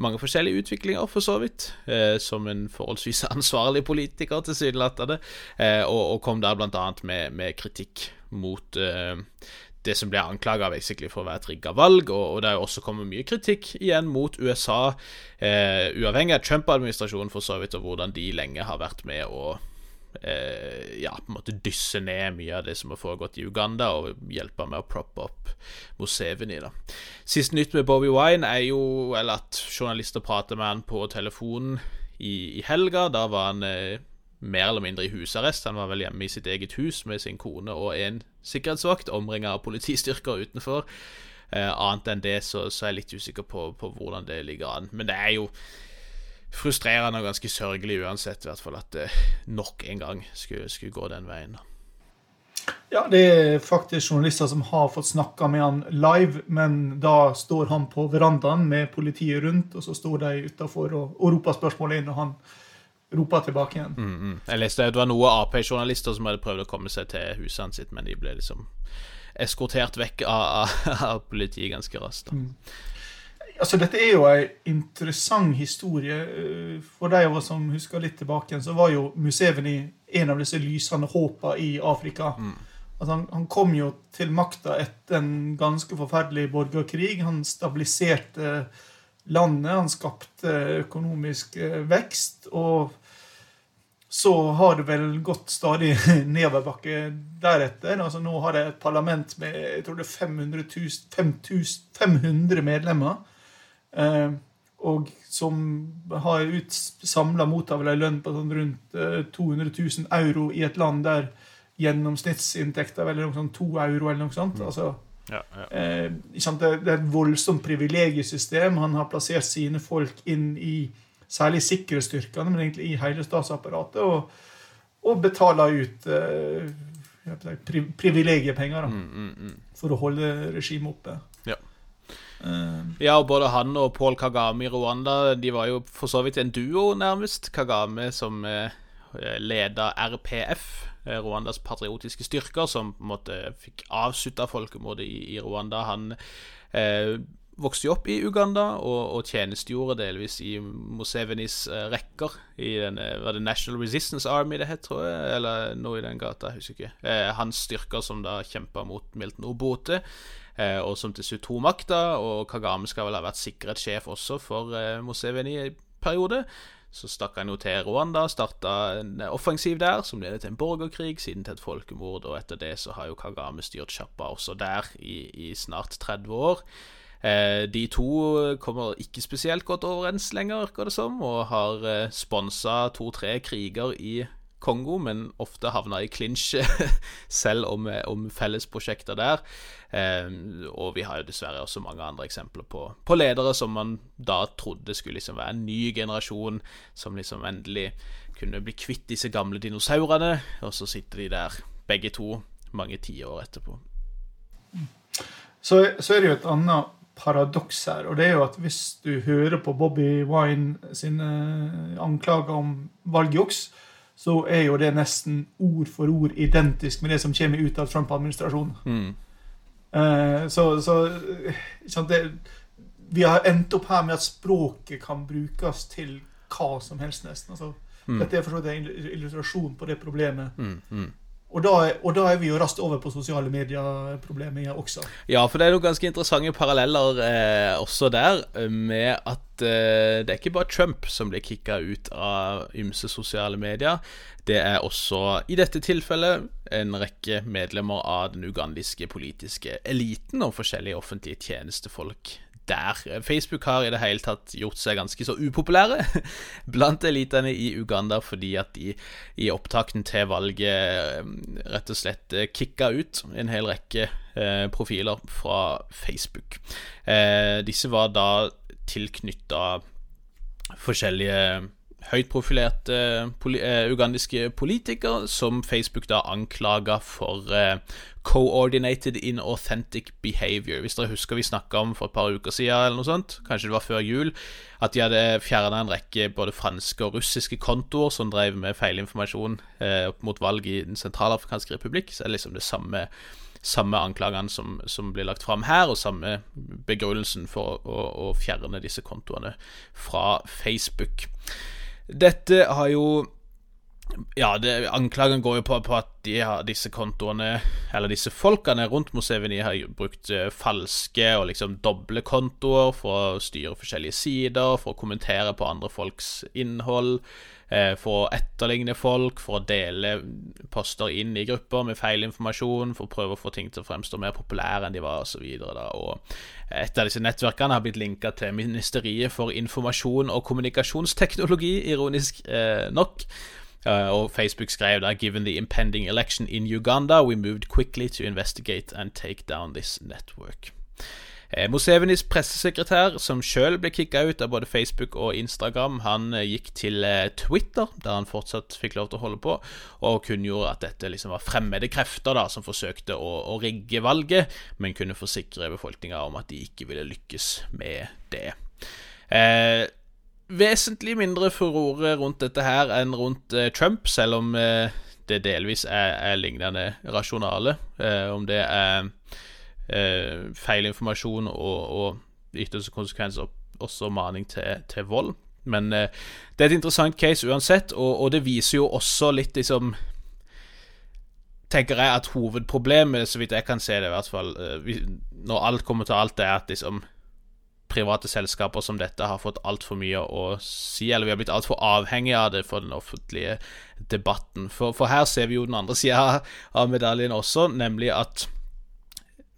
mange forskjellige utviklinger, for så vidt, eh, som en forholdsvis ansvarlig politiker, tilsynelatende, eh, og, og kom der bl.a. Med, med kritikk mot det som ble anklaga for å være et rigga valg, og, og det er jo også kommet mye kritikk igjen mot USA, eh, uavhengig av Trump-administrasjonen for så vidt, og hvordan de lenge har vært med å eh, ja, på en måte dysse ned mye av det som har foregått i Uganda, og hjelpe med å proppe opp Museveni. da. Siste nytt med Bobby Wine er jo eller at journalister prater med han på telefonen i, i helga. Da var han eh, mer eller mindre i husarrest. Han var vel hjemme i sitt eget hus med sin kone og en sikkerhetsvakt, omringa av politistyrker utenfor. Eh, annet enn det så, så er jeg litt usikker på, på hvordan det ligger an. Men det er jo frustrerende og ganske sørgelig uansett, i hvert fall at det nok en gang skulle, skulle gå den veien. Ja, det er faktisk journalister som har fått snakka med han live, men da står han på verandaen med politiet rundt, og så står de utafor og, og roper spørsmålet inn, og han roper tilbake igjen. Mm, mm. Jeg leste at det var noen Ap-journalister som hadde prøvd å komme seg til huset sitt, men de ble liksom eskortert vekk av, av, av politiet ganske raskt. da. Altså, Dette er jo en interessant historie. Eh, For de av oss som husker litt tilbake, så var jo Museveni en av disse lysende håpa i Afrika. Altså, han, han kom jo til makta etter en ganske forferdelig borgerkrig. Han stabiliserte landet, han skapte økonomisk eh, vekst. Og så har det vel gått stadig nedoverbakke deretter. Altså, nå har det et parlament med jeg tror det er 500, 000, 5000 500 medlemmer. Eh, og som har samla mottar vel lønn på sånn rundt eh, 200 000 euro i et land der gjennomsnittsinntekta er noe sånn to euro eller noe sånt. Altså, Ja, ja. eh, det er et voldsomt privilegiesystem. Han har plassert sine folk inn i særlig sikkerhetsstyrkene, men egentlig i hele statsapparatet, og, og betaler ut eh, pri, privilegiepenger da, Mm, mm, mm. for å holde regimet oppe. Ja. Uh, Ja, og både han og Paul Kagame i Rwanda De var jo for så vidt en duo, nærmest. Kagame som eh, leda RPF, eh, Rwandas patriotiske styrker, som på en måte fikk avslutta folkemordet i, i Rwanda. Han eh, vokste jo opp i Uganda og, og tjenestegjorde delvis i Musevenis eh, rekker. I den, eh, var det National Resistance Army det het, tror jeg? Eller noe i den gata, jeg husker ikke. Eh, hans styrker som da kjempa mot Milton Obote eh, og som til slutt tok makta. Og Kagame skal vel ha vært sikkerhetssjef også for eh, Museveni i periode. Så stakk han jo til Rwanda, starta en offensiv der, som ledet til en borgerkrig, siden til et folkemord, og etter det så har jo Kagame styrt sjappa også der i, i snart 30 år. Eh, de to kommer ikke spesielt godt overens lenger, virker det som, og har eh, sponsa to-tre kriger i Kongo, men ofte havna i clinch selv om, om fellesprosjekter der. Eh, og vi har jo dessverre også mange andre eksempler på, på ledere som man da trodde skulle liksom være en ny generasjon, som liksom endelig kunne bli kvitt disse gamle dinosaurene, og så sitter de der begge to mange tiår etterpå. Så, så, er det jo et annet paradoks her, og det er jo at hvis du hører på Bobby Wine sine anklager om valgjuks, så er jo det nesten ord for ord identisk med det som kommer ut av Trump-administrasjonen. Mm. Uh, så, så sant, det, Vi har endt opp her med at språket kan brukes til hva som helst, nesten. Altså, mm. Dette er for så vidt en illustrasjon på det problemet. Mm, mm. Og da, og da, er vi jo raskt over på sosiale medier-problemet også. Ja, for det er noen ganske interessante paralleller eh, også der, med at eh, det er ikke bare Trump som blir kicka ut av ymse sosiale medier. Det er også, i dette tilfellet, en rekke medlemmer av den ugandiske politiske eliten og forskjellige offentlige tjenestefolk der. Facebook har i det hele tatt gjort seg ganske så upopulære blant elitene i Uganda fordi at de i opptakten til valget eh, rett og slett eh, kicka ut en hel rekke eh, profiler fra Facebook. Disse var da tilknytta forskjellige høytprofilerte poli uh, ugandiske politikere som Facebook da anklaga for uh, coordinated inauthentic behavior. Hvis dere husker vi snakka om for et par uker siden, eller noe sånt, kanskje det var før jul, at de hadde fjerna en rekke både franske og russiske kontoer som drev med feilinformasjon uh, opp mot valg i Den sentralafrikanske republikk. Så er det liksom det samme samme anklagene som, som, blir lagt fram her, og samme begrunnelsen for å, å fjerne disse kontoene fra Facebook. Dette har jo ja, det, Anklagen går jo på, på, at de har disse kontoene, eller disse folkene rundt Museveni, har brukt uh, falske og liksom doble kontoer for å styre forskjellige sider, for å kommentere på andre folks innhold, for å etterligne folk, for å dele poster inn i grupper med feil informasjon, for å prøve å få ting til å fremstå mer populære enn de var, osv. Et av disse nettverkene har blitt linka til Ministeriet for informasjon og kommunikasjonsteknologi, ironisk uh, nok. Uh, og Facebook skrev da Given the impending election in Uganda, we moved quickly to investigate and take down this network. Eh, Mosevenis pressesekretær, som sjøl ble kicka ut av både Facebook og Instagram, han eh, gikk til eh, Twitter, der han fortsatt fikk lov til å holde på, og kunngjorde at dette liksom var fremmede krefter da, som forsøkte å, å rigge valget, men kunne forsikre befolkninga om at de ikke ville lykkes med det. Eh, vesentlig mindre furore rundt dette her enn rundt eh, Trump, selv om eh, det delvis er, er lignende rasjonale. Om det er eh, feilinformasjon og, og ytterste Og også maning til, til vold. Men eh, det er et interessant case uansett, og, og, det viser jo også litt liksom Tenker jeg at hovedproblemet, så vidt jeg kan se det, i hvert fall eh, når alt kommer til alt, er at liksom private selskaper som dette har fått altfor mye å si, eller vi har blitt altfor avhengige av det for den offentlige debatten. For, for her ser vi jo den andre sida av medaljen også, nemlig at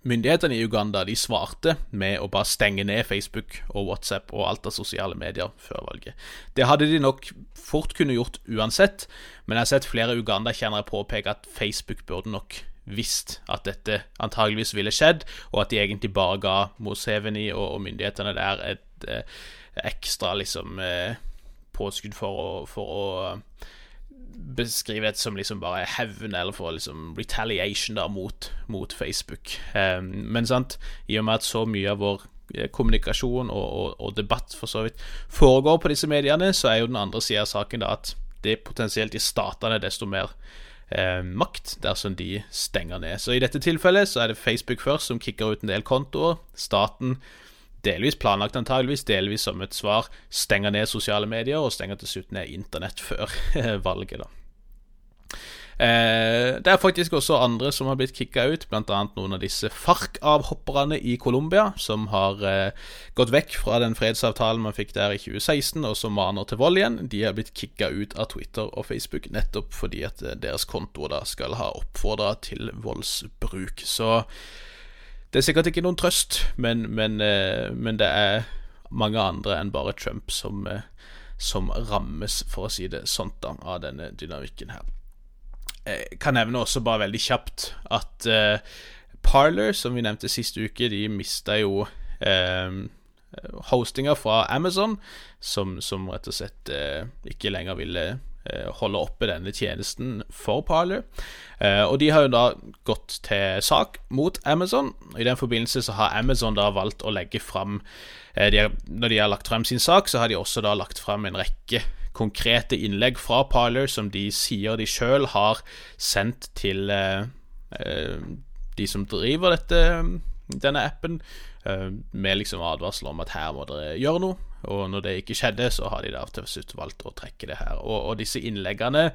Myndighetene i Uganda de svarte med å bare stenge ned Facebook og WhatsApp og alt av sosiale medier før valget. Det hadde de nok fort kunne gjort uansett, men jeg har sett flere Uganda-kjennere påpeke at Facebook burde nok visst at dette antageligvis ville skjedd, og at de egentlig bare ga Moseveni og, myndighetene der et eh, ekstra liksom eh, påskudd for å, for å beskrive dette som liksom bare hevn, eller for liksom retaliation da mot, mot Facebook. Um, men sant, i og med at så mye av vår eh, kommunikasjon og, og, og, debatt for så vidt foregår på disse mediene, så er jo den andre sida av saken da at det potensielt i statene desto mer eh, makt dersom de stenger ned. Så i dette tilfellet så er det Facebook først som kicker ut en del kontoer. Staten, delvis planlagt antageligvis, delvis som et svar, stenger ned sosiale medier og stenger til slutt ned internett før valget. da. Eh, det er faktisk også andre som har blitt kicka ut, bl.a. noen av disse FARC-avhopperne i Colombia, som har eh, gått vekk fra den fredsavtalen man fikk der i 2016, og som maner til vold igjen. De har blitt kicka ut av Twitter og Facebook nettopp fordi at eh, deres konto da skal ha oppfordra til voldsbruk. Så det er sikkert ikke noen trøst, men, men, men, det er mange andre enn bare Trump som som rammes, for å si det sånt, da, av denne dynamikken her. Jeg kan nevne også bare veldig kjapt at uh, Parler, som vi nevnte sist uke, de mista jo uh, hostinga fra Amazon, som, som, rett og slett uh, ikke lenger ville holde oppe denne tjenesten for Parler. og de har jo da gått til sak mot Amazon. I den forbindelse så har Amazon da valgt å legge fram de har, Når de har lagt frem sin sak, så har de også da lagt frem en rekke konkrete innlegg fra Parler som de sier de sjøl har sendt til eh, eh, de som driver dette, denne appen, eh, med liksom advarsel om at her må dere gjøre noe. Og når det ikke skjedde, så har de da til slutt valgt å trekke det her. Og, og disse innleggene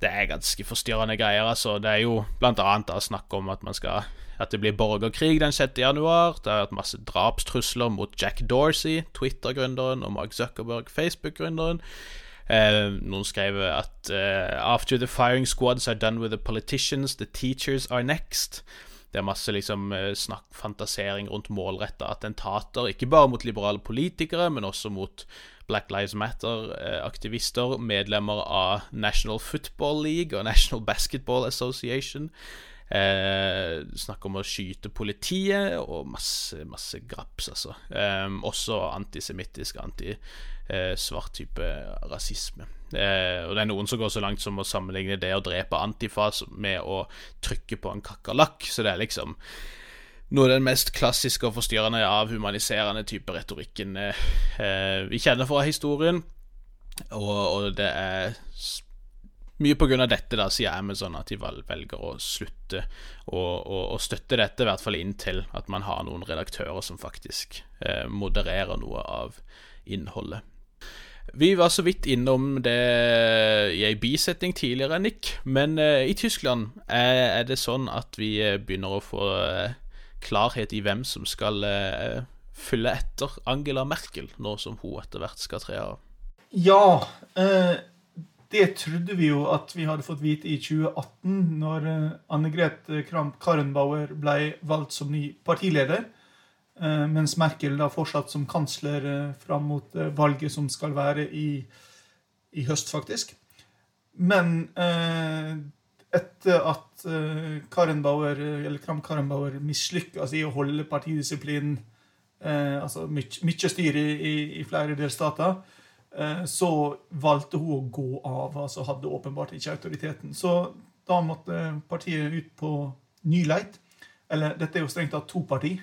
det er ganske forstyrrende greier. altså. Det er jo blant annet da snakk om at man skal at det blir borgerkrig den 6. januar. Det har vært masse drapstrusler mot Jack Dorsey, Twitter-gründeren, og Mark Zuckerberg, Facebook-gründeren. Eh, noen skrev at eh, After the firing squads are done with the politicians, the teachers are next. Det er masse liksom uh, snakk, fantasering rundt målretta attentater, ikke bare mot liberale politikere, men også mot Black Lives Matter-aktivister, medlemmer av National Football League og National Basketball Association. Eh, snakk om å skyte politiet og masse, masse graps, altså. Eh, også antisemittisk, anti-svart type rasisme. Eh, og det er noen som går så langt som å sammenligne det å drepe Antifa med å trykke på en kakerlakk. Så det er liksom noe av den mest klassiske og forstyrrende av humaniserende type retorikken eh, vi kjenner fra historien. Og, og det er mye av dette da, sier Amazon at de velger å slutte å støtte dette, i hvert fall inntil at man har noen redaktører som faktisk eh, modererer noe av innholdet. Vi var så vidt innom det i ei bisetning tidligere, Nick, men uh, i Tyskland er, er, det sånn at vi eh, begynner å få uh, klarhet i hvem som skal uh, følge etter Angela Merkel, nå som hun etter hvert skal tre av. Ja, det trodde vi jo at vi hadde fått vite i 2018, når Anne Grete Kramp-Karrenbauer ble valgt som ny partileder. Eh, mens Merkel da fortsatt som kansler eh, fram mot valget som skal være i, i høst, faktisk. Men etter at Karenbauer, eller Kramp-Karrenbauer mislykkes i å holde partidisiplinen, altså mye styr i, i flere delstater, Eh, så valgte hun å gå av. altså Hadde åpenbart ikke autoriteten. Så da måtte partiet ut på ny leit. Eller dette er jo strengt tatt to parti.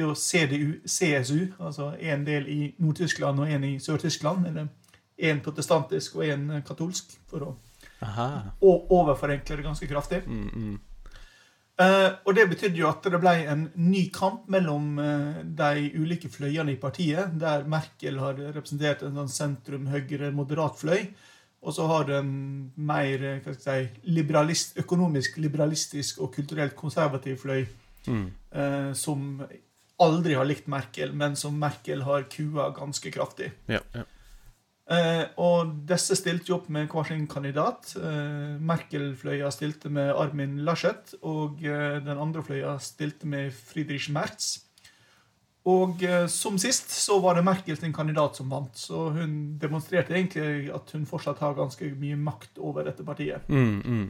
Jo CDU, CSU, altså en del i Nord-Tyskland og en i Sør-Tyskland. Eller en protestantisk og en katolsk, for å Aha. overforenkle det ganske kraftig. Mm, mm. Uh, og Det betydde jo at det ble en ny kamp mellom uh, de ulike fløyene i partiet, der Merkel har representert en sånn sentrum-høyre-moderat fløy. Og så har den en mer eh, hva skal jeg si, liberalist, økonomisk liberalistisk og kulturelt konservativ fløy, mm. uh, som aldri har likt Merkel, men som Merkel har kua ganske kraftig. Ja, ja. Eh, og disse stilte jo opp med hver sin kandidat. Eh, Merkel-fløya stilte med Armin Laschet, og eh, den andre fløya stilte med Friedrich Merz. Og eh, som sist så var det Merkel sin kandidat som vant, så hun demonstrerte egentlig at hun fortsatt har ganske mye makt over dette partiet. Mm, mm.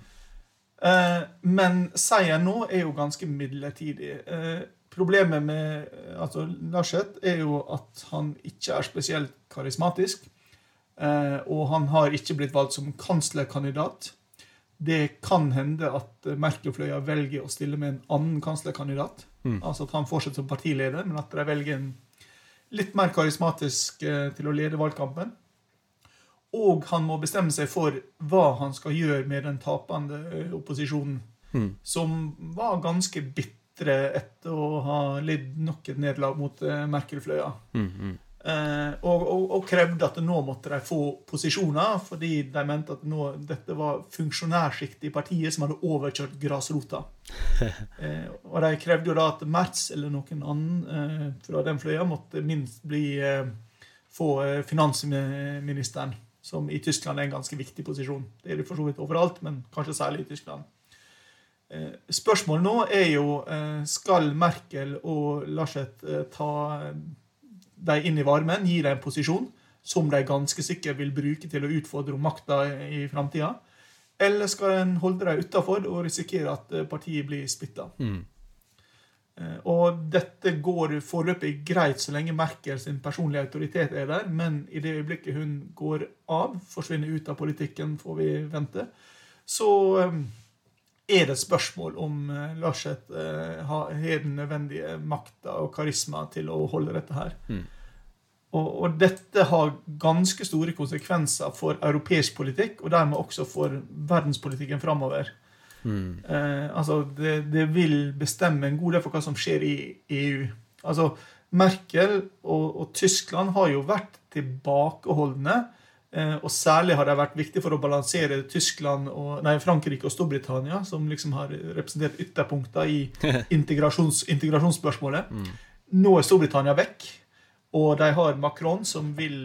Eh, men seieren nå er jo ganske midlertidig. Eh, problemet med altså, Laschet er jo at han ikke er spesielt karismatisk. Eh, og han har ikke blitt valgt som kanslerkandidat. Det kan hende at Merkelfløya velger å stille med en annen kanslerkandidat. Mm. Altså at han fortsetter som partileder, men at de velger en litt mer karismatisk eh, til å lede valgkampen. Og han må bestemme seg for hva han skal gjøre med den tapende eh, opposisjonen, mm. som var ganske bitre etter å ha lidd nok et nederlag mot Merkelfløya. Mm, mm. Eh, og, og, og, krevde at nå måtte de få posisjoner, fordi de mente at nå, dette var funksjonærsjiktet i partiet som hadde overkjørt grasrota. eh, og de krevde jo da at Merz eller noen annen eh, fra den fløya måtte minst bli eh, få eh, finansministeren, som i Tyskland er en ganske viktig posisjon. Det er det for så vidt overalt, men kanskje særlig i Tyskland. Eh, spørsmålet nå er jo skal Merkel og Laschet ta dem inn i varmen, gi dem en posisjon? som de ganske sikkert vil bruke til å utfordre makta i framtida? Eller skal en holde dem utafor og risikere at eh, partiet blir splitta? Mm. Eh, og dette går foreløpig greit så lenge Merkel sin personlige autoritet er der, men i det øyeblikket hun går av, forsvinner ut av politikken, får vi vente, så eh, er det et spørsmål om Laschet har den nødvendige makta og karisma til å holde dette her. Mm. Og, og, dette har ganske store konsekvenser for europeisk politikk, og dermed også for verdenspolitikken framover. Mm. Eh, altså, det, det, vil bestemme en god del for hva som skjer i EU. Altså, Merkel og, og Tyskland har jo vært tilbakeholdne. Eh, og særlig har det vært viktig for å balansere Tyskland og, nei, Frankrike og Storbritannia, som liksom har representert ytterpunkter i integrasjons, integrasjonsspørsmålet. Mm. Nå er Storbritannia vekk. Og de har Macron, som vil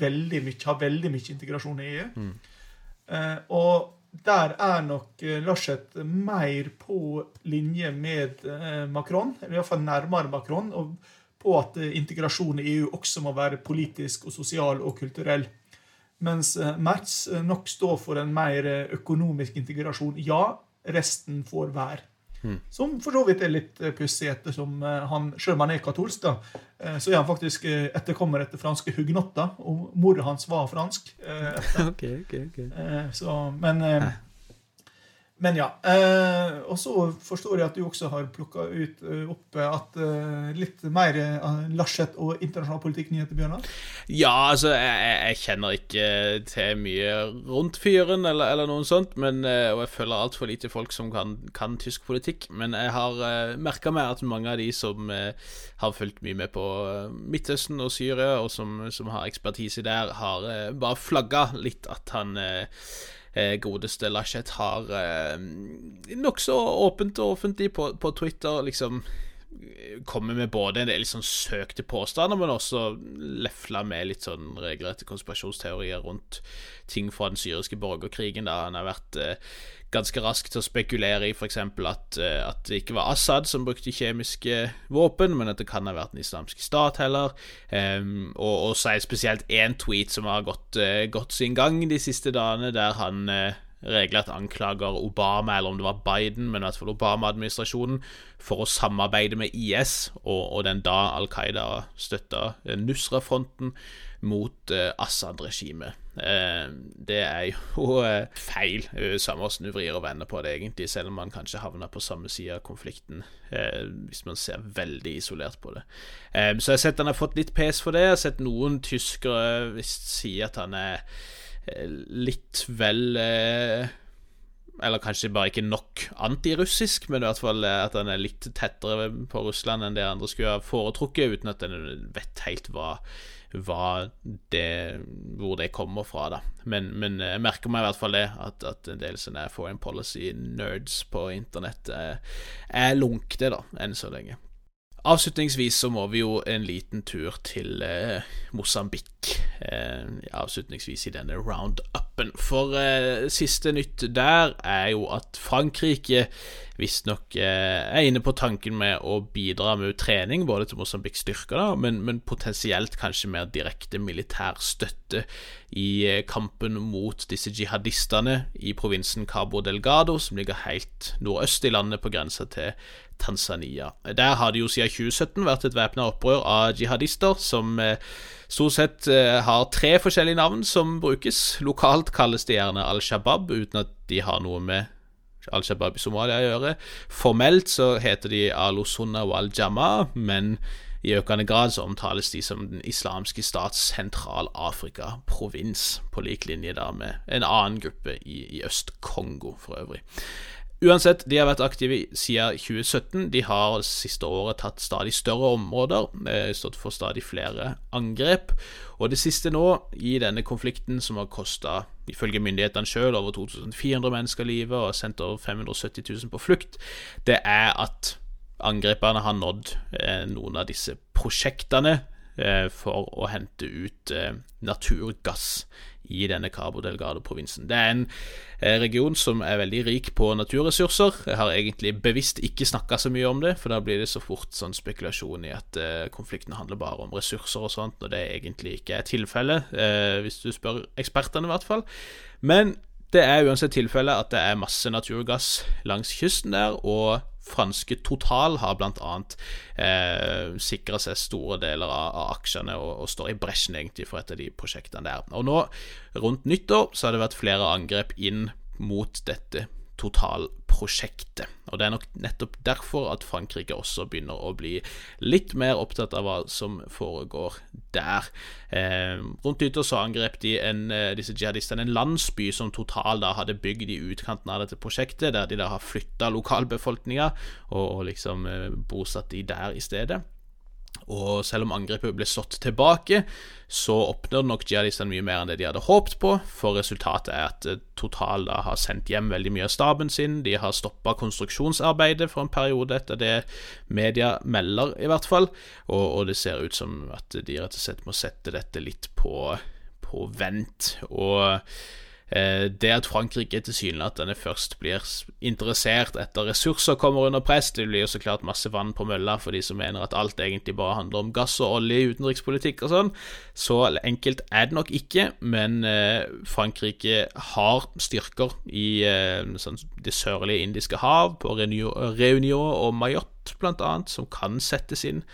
veldig mye, ha veldig mye integrasjon i EU. Mm. Eh, og der er nok Larseth Laschet mer på linje med eh, Macron, eller iallfall nærmere Macron, og på at eh, integrasjon i EU også må være politisk og sosial og kulturell. Mens Mertz Merz eh, nok står for en mer økonomisk integrasjon. Ja, resten får være. Mm. Som for så vidt er litt pussig, ettersom han, selv om han er katolsk, da, så er han faktisk etterkommer etter franske hugnotter. Og mora hans var fransk. okay, okay, okay. Så, men men ja. Eh, og så forstår jeg at du også har plukka ut uh, opp at eh, litt mer uh, Laschet og internasjonal politikk-nyheter, Bjørnar? Ja, altså, jeg, jeg, kjenner ikke til mye rundt fyren eller, eller noe sånt. Men, og jeg følger altfor lite folk som kan, kan, tysk politikk. Men jeg har eh, merka meg at mange av de som har fulgt mye med på Midtøsten og Syria, og som, som har ekspertise der, har bare flagga litt at han eh, godeste Laschet har eh, nokså åpent og offentlig på, på Twitter liksom kommer med både en del sånn søkte påstander, men også lefla med litt sånn regelrette konspirasjonsteorier rundt ting fra den syriske borgerkrigen. Da han har vært eh, ganske raskt til å spekulere i f.eks. At, eh, at det ikke var Assad som brukte kjemiske våpen, men at det kan ha vært den islamske stat heller. Um, og, og så er det spesielt én tweet som har gått, uh, gått sin gang de siste dagene, der han uh, regelrett anklager Obama, eller om det var Biden, men i hvert fall Obama-administrasjonen, for å samarbeide med IS og, og den da Al Qaida støtta Nusra-fronten mot eh, Assad-regimet. Eh, det er jo eh, feil. samme hvordan du vrir og vender på det, egentlig, selv om man kanskje havner på samme side av konflikten, hvis man ser veldig isolert på det. så jeg har sett han har fått litt pes for det. Jeg har sett noen tyskere si at han er litt vel eller kanskje bare ikke nok antirussisk, men i hvert fall at han er litt tettere på Russland enn det andre skulle ha foretrukket, uten at en vet helt hva hva det, hvor det kommer fra. da Men, men jeg merker meg i hvert fall det, at, at en del sånne foreign policy-nerds på internett er, er lunkne, da, enn så lenge. Avslutningsvis så må vi jo en liten tur til eh, Mosambik. Eh, avslutningsvis i denne roundupen. For eh, siste nytt der er jo at Frankrike visstnok eh, er inne på tanken med å bidra med trening både til Mosambiks styrker, men, men, potensielt kanskje mer direkte militær støtte i eh, kampen mot disse jihadistene i provinsen Cabo Delgado, som ligger helt nordøst i landet, på grensa til Tanzania. Der har det jo siden 2017 vært et væpna opprør av jihadister, som eh, stort sett eh, har tre forskjellige navn som brukes. Lokalt kalles de gjerne Al Shabaab, uten at de har noe med Al Shabaab i Somalia gjøre. Formelt så heter de Al-Sunna og Al-Jama, men i økende grad så omtales de som Den islamske stats sentral-Afrika-provins, på lik linje da med en annen gruppe i, i Øst-Kongo for øvrig. Uansett, de har vært aktive siden 2017. De har siste året tatt stadig større områder, eh, stått for stadig flere angrep. Og det siste nå, i denne konflikten som har kosta, ifølge myndighetene sjøl, over 2400 mennesker livet og sendt over 570 000 på flukt, det er at angreperne har nådd eh, noen av disse prosjektene eh, for å hente ut naturgass i denne Cabo Delgado-provinsen. Det er en eh, region som er veldig rik på naturressurser. Jeg har egentlig bevisst ikke snakka så mye om det, for da blir det så fort sånn spekulasjon i at eh, konflikten handler bare om ressurser og sånt, når det egentlig ikke er tilfellet, eh, hvis du spør ekspertene, i hvert fall. Men det er uansett tilfellet at det er masse naturgass langs kysten der, og franske Total har bl.a. Eh, sikra seg store deler av, av aksjene og, og, står i bresjen egentlig for et av de prosjektene der. Og nå, rundt nyttår, så har det vært flere angrep inn mot dette totalprosjektet. Og Det er nok nettopp derfor at Frankrike også begynner å bli litt mer opptatt av hva som foregår der. Eh, rundt nyttår så angrep de en, eh, disse jihadistene en landsby som Total da hadde bygd i utkanten av dette prosjektet, der de da har flytta lokalbefolkninga og, og liksom eh, bosatt de der i stedet. Og selv om angrepet ble slått tilbake, så oppnådde nok jihadistene mye mer enn det de hadde håpet på, for resultatet er at eh, Total da har sendt hjem veldig mye av staben sin, de har stoppa konstruksjonsarbeidet for en periode, etter det media melder, i hvert fall, og, og, det ser ut som at de rett og slett må sette dette litt på, på vent. og det at Frankrike tilsynelatende først blir interessert etter ressurser kommer under press, det blir jo så klart masse vann på mølla for de som mener at alt egentlig bare handler om gass og olje i utenrikspolitikk og sånn. Så enkelt er det nok ikke, men eh, Frankrike har styrker i eh, sånn, det sørlige indiske hav, på Reunion og Mayotte bl.a., som kan settes inn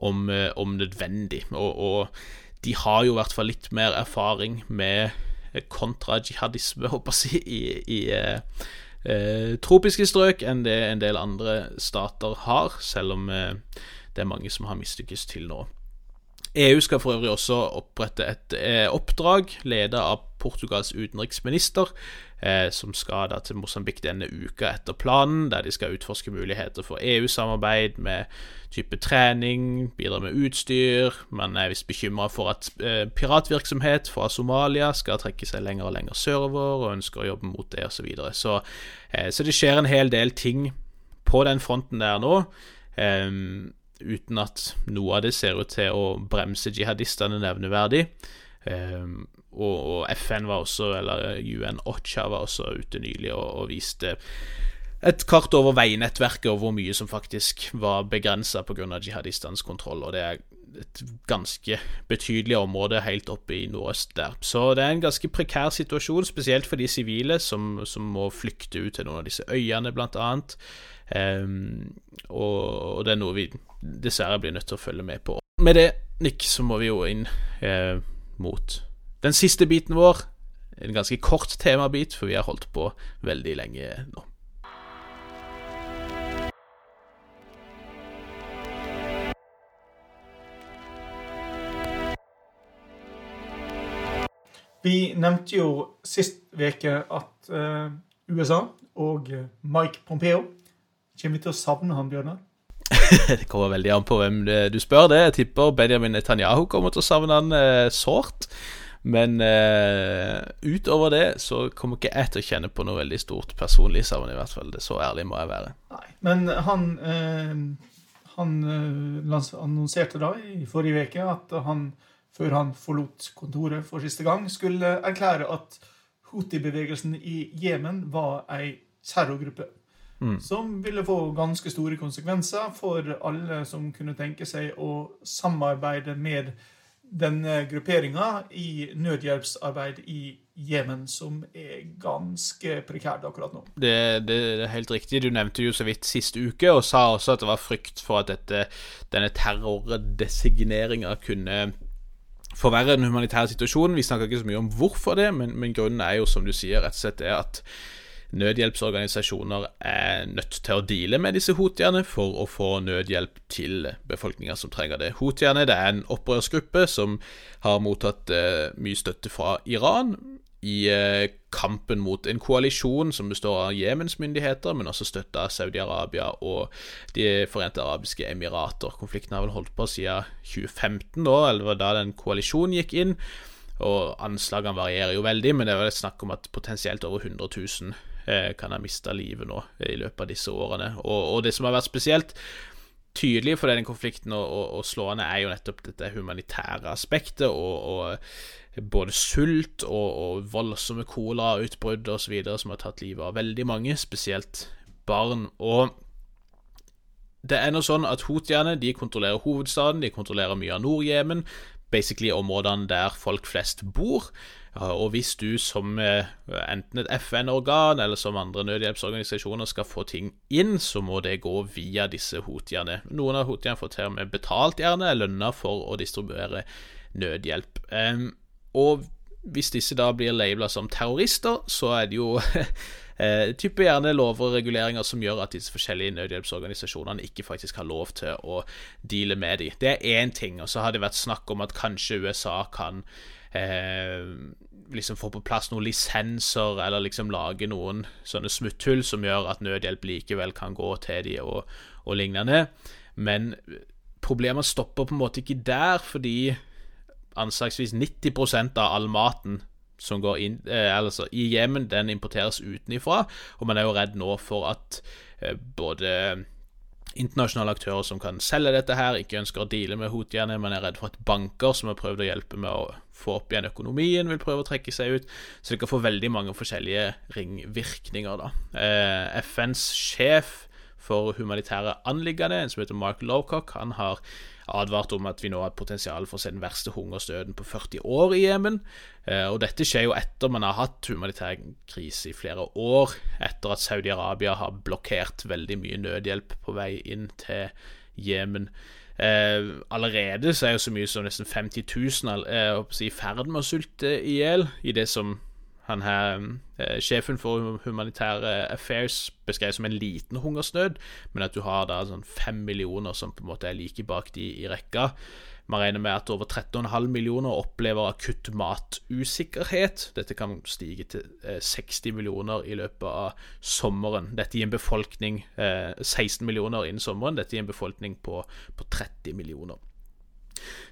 om, om nødvendig. Og, og de har jo i hvert fall litt mer erfaring med kontra-jihadisme, håper jeg, i, i eh, eh, tropiske strøk enn det en del andre stater har, selv om eh, det er mange som har mislykkes til nå. EU skal for øvrig også opprette et eh, oppdrag ledet av Portugals utenriksminister, eh, som skal da til Mosambik denne uka etter planen, der de skal utforske muligheter for EU-samarbeid med type trening, bidra med utstyr. Man er visst bekymra for at eh, piratvirksomhet fra Somalia skal trekke seg lenger og lenger sørover, og ønsker å jobbe mot det, osv. Så, videre. så Så det skjer en hel del ting på den fronten der nå. Um, uten at noe av det ser ut til å bremse jihadistene nevneverdig. Um, og, og, FN var også, eller UN OCHA var også ute nylig og, og viste et kart over veinettverket og hvor mye som faktisk var begrensa pga. jihadistenes kontroll. Og det er et ganske betydelig område helt oppe i nordøst der. Så det er en ganske prekær situasjon, spesielt for de sivile som, som må flykte ut til noen av disse øyene, blant annet. Um, og, det er noe vi dessverre blir nødt til å følge med på. Med det, Nick, så må vi jo inn eh, mot den siste biten vår. En ganske kort temabit, for vi har holdt på veldig lenge nå. Vi nevnte jo sist uke at eh, USA og Mike Pompeo Kommer vi til å savne han, Bjørnar? det kommer veldig an på hvem du spør det. Jeg tipper Benjamin Netanyahu kommer til å savne han eh, sårt. Men eh, utover det så kommer ikke jeg til å kjenne på noe veldig stort personlig savn, i hvert fall. Det Så ærlig må jeg være. Nei, Men han, eh, han eh, annonserte da i forrige uke at han, før han forlot kontoret for siste gang, skulle erklære at Houthi-bevegelsen i Jemen var ei terrorgruppe. Mm. Som ville få ganske store konsekvenser for alle som kunne tenke seg å samarbeide med denne grupperinga i nødhjelpsarbeid i Jemen, som er ganske prekært akkurat nå. Det, det, det, er helt riktig. Du nevnte jo så vidt sist uke, og sa også at det var frykt for at dette, denne terrordesigneringa kunne forverre den humanitære situasjonen. Vi snakker ikke så mye om hvorfor det, men, men grunnen er jo, som du sier, rett og slett er at nødhjelpsorganisasjoner er nødt til å deale med disse hotiene for å få nødhjelp til befolkninga som trenger det. Hotiene det er en opprørsgruppe som har mottatt eh, mye støtte fra Iran i eh, kampen mot en koalisjon som består av Jemens myndigheter, men også støtta av Saudi-Arabia og De forente arabiske emirater. Konflikten har vel holdt på siden 2015, da, eller da den koalisjonen gikk inn. Og Anslagene varierer jo veldig, men det er vel snakk om at potensielt over 100 000 Eh, kan ha mista livet nå i løpet av disse årene. Og, og, det som har vært spesielt, tydelig for denne konflikten og, og, og, slående, er jo nettopp dette humanitære aspektet, og både sult og, og voldsomme kolerautbrudd osv. som har tatt livet av veldig mange, spesielt barn. Og det er nå sånn at houthiene de kontrollerer hovedstaden, de kontrollerer mye av Nord-Jemen, basically områdene der folk flest bor. Og hvis du som eh, enten et FN-organ eller som andre nødhjelpsorganisasjoner skal få ting inn, så må det gå via disse houthiene. Noen av houthiene får til og med betalt, gjerne, lønna for å distribuere nødhjelp. og hvis disse da blir labela som terrorister, så er det jo eh, type gjerne lover og reguleringer som gjør at disse forskjellige nødhjelpsorganisasjonene ikke faktisk har lov til å deale med dem. Det er én ting. Og så har det vært snakk om at kanskje USA kan eh, liksom få på plass noen lisenser, eller liksom lage noen sånne smutthull som gjør at nødhjelp likevel kan gå til de og, og lignende. Men problemet stopper på en måte ikke der, fordi anslagsvis 90% av all maten som går inn eh, altså, i Jemen, den importeres utenifra, og man er jo redd nå for at eh, både internasjonale aktører som kan selge dette her, ikke ønsker å deale med houthiene. Man er redd for at banker som har prøvd å hjelpe med å få opp igjen økonomien, vil prøve å trekke seg ut. Så det kan få veldig mange forskjellige ringvirkninger, da. Eh, FNs sjef for humanitære anliggende, en som heter Mark Lowcock, han har advart om at vi nå har potensial for å se den verste hungersdøden på 40 år i Jemen. Eh, og dette skjer jo etter man har hatt humanitær krise i flere år, etter at Saudi-Arabia har blokkert veldig mye nødhjelp på vei inn til Jemen. Eh, allerede så er jo så mye som nesten 50 000 eh, i ferd med å sulte i hjel i det som han her, eh, Sjefen for humanitære affairs beskrev som en liten hungersnød, men at du har da sånn fem millioner som på en måte er like bak de i rekka. Man regner med at over 13,5 millioner opplever akutt matusikkerhet. Dette kan stige til 60 eh, millioner i løpet av sommeren. Dette gir en befolkning 16 eh, millioner innen sommeren. Dette gir en befolkning på, på 30 millioner.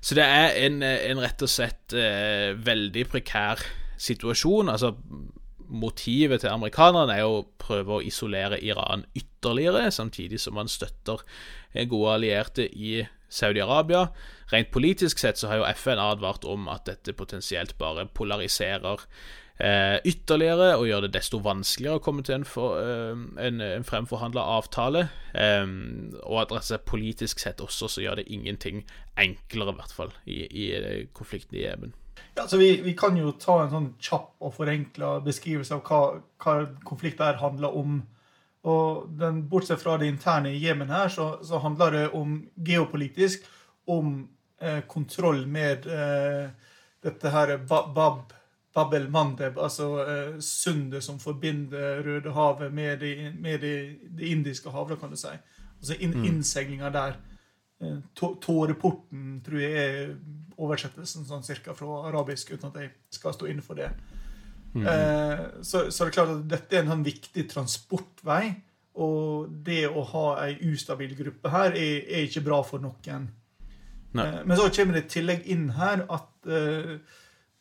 Så det er en, en rett og slett eh, veldig prekær situasjon. Altså, motivet til amerikanerne er å prøve å isolere Iran ytterligere, samtidig som man støtter gode allierte i Saudi-Arabia. Rent politisk sett så har jo FN advart om at dette potensielt bare polariserer eh, ytterligere og gjør det desto vanskeligere å komme til en, for, eh, en, en fremforhandla avtale. Eh, og at altså, politisk sett også så gjør det ingenting enklere, i hvert fall, i, i eh, konflikten i Jemen. Ja, så vi, vi, kan jo ta en sånn kjapp og forenkla beskrivelse av hva, hva konflikten her handler om. Og den, Bortsett fra det interne i Jemen her, så, så handler det om geopolitisk om eh, kontroll med eh, dette her Bab, Bab el Mandeb, altså eh, sundet som forbinder Rødehavet med, det, med det, det, indiske havet, kan du si. Altså in, mm. innseilinga der. Eh, tåreporten tror jeg er oversettelsen sånn cirka fra arabisk, uten at jeg skal stå inne for det. Mm. Eh, så, så, det er klart at dette er en sånn viktig transportvei. Og det å ha ei ustabil gruppe her er, er ikke bra for noen. Eh, men så kommer det i tillegg inn her at eh,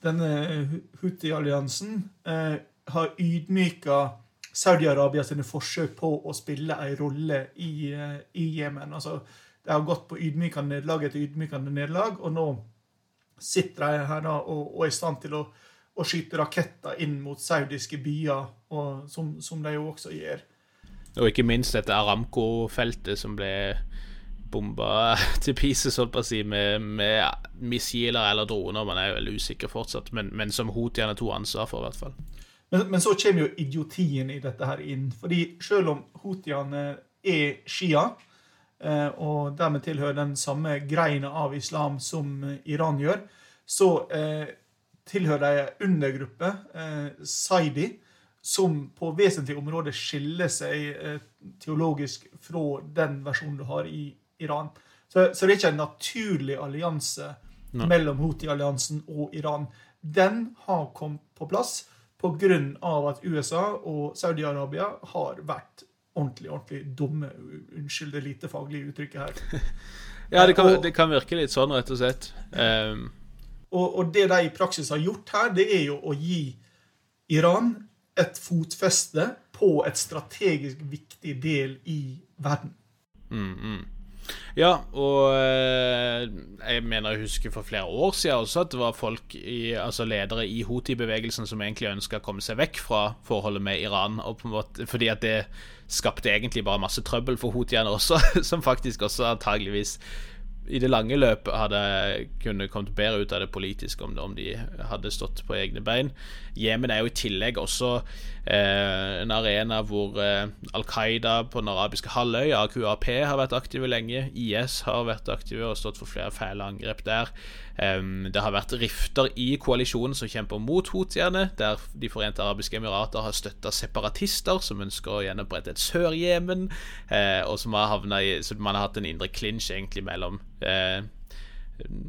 denne Houthi-alliansen eh, har ydmyka Saudi-Arabia sine forsøk på å spille ei rolle i, eh, i Jemen. Altså, de har gått på ydmykende nederlag etter ydmykende nederlag, og nå sitter de her da, og, og, er i stand til å, å, skyte raketter inn mot saudiske byer, og, som, som, de jo også gjør. Og ikke minst dette Aramco-feltet som ble bomba til pieces, holdt på å si, med, med, missiler eller droner. Man er jo veldig usikker fortsatt, men, men som Houthiene tok ansvar for, i hvert fall. Men, men, så kommer jo idiotien i dette her inn. fordi selv om Houthiene er Shia, eh, og dermed tilhører den samme greina av islam som Iran gjør, så eh, tilhører ei undergruppe, eh, Saidi, som på vesentlige områder skiller seg eh, teologisk fra den versjonen du har i Iran. Så, så det er ikke en naturlig allianse Nei. mellom Houthi-alliansen og Iran. Den har kommet på plass pga. at USA og Saudi-Arabia har vært ordentlig ordentlig dumme. Unnskyld det lite faglige uttrykket her. ja, det kan, det kan, virke litt sånn, rett og slett. Um. Og, og, det de i praksis har gjort her, det er jo å gi Iran et fotfeste på et strategisk viktig del i verden. Mm, mm. Ja, og eh, jeg mener jeg husker for flere år siden også at det var folk, i, altså ledere i Houthi-bevegelsen som egentlig ønska å komme seg vekk fra forholdet med Iran, måte, fordi at det skapte egentlig bare masse trøbbel for houthiene også, som faktisk også antageligvis i det lange løpet hadde kunne kommet bedre ut av det politiske om, om de hadde stått på egne bein. Jemen er jo i tillegg også eh, en arena hvor eh, Al Qaida på den arabiske halvøya, AQAP, har vært aktive lenge. IS har vært aktive og stått for flere fæle angrep der. Eh, det har vært rifter i koalisjonen som kjemper mot houthiene, der De forente arabiske emirater har støtta separatister som ønsker å gjenopprette et Sør-Jemen, eh, og som har havna i Så man har hatt en indre klinsj egentlig mellom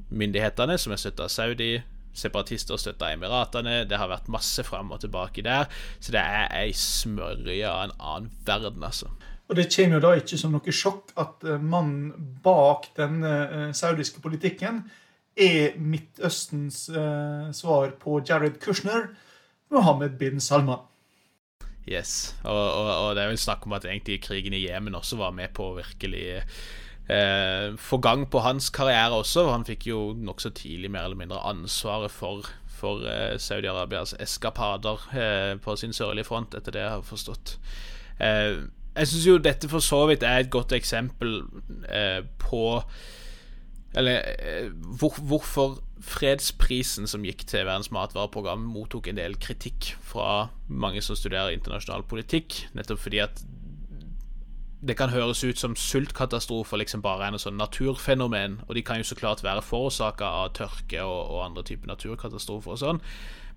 myndighetene, som er støtta av Saudi, separatister støtta Emiratene. Det har vært masse fram og tilbake der. Så det er ei smørje av en annen verden, altså. Og Det kommer jo da ikke som noe sjokk at eh, mannen bak denne eh, saudiske politikken er Midtøstens eh, svar på Jared Kushner, Mohammed bin Salman. Yes, og, og, og det er vel snakk om at egentlig krigen i Jemen også var med på å virkelig eh, få gang på hans karriere også. Han fikk jo nokså tidlig mer eller mindre ansvaret for, for eh, Saudi-Arabias eskapader eh, på sin sørlige front, etter det jeg har forstått. Eh, jeg syns jo dette for så vidt er et godt eksempel eh, på eller eh, hvor, hvorfor fredsprisen som gikk til Verdens matvareprogram, mottok en del kritikk fra mange som studerer internasjonal politikk, nettopp fordi at det kan høres ut som sultkatastrofer liksom bare en sånn naturfenomen, og de kan jo så klart være forårsaka av tørke og, og, andre typer naturkatastrofer og sånn,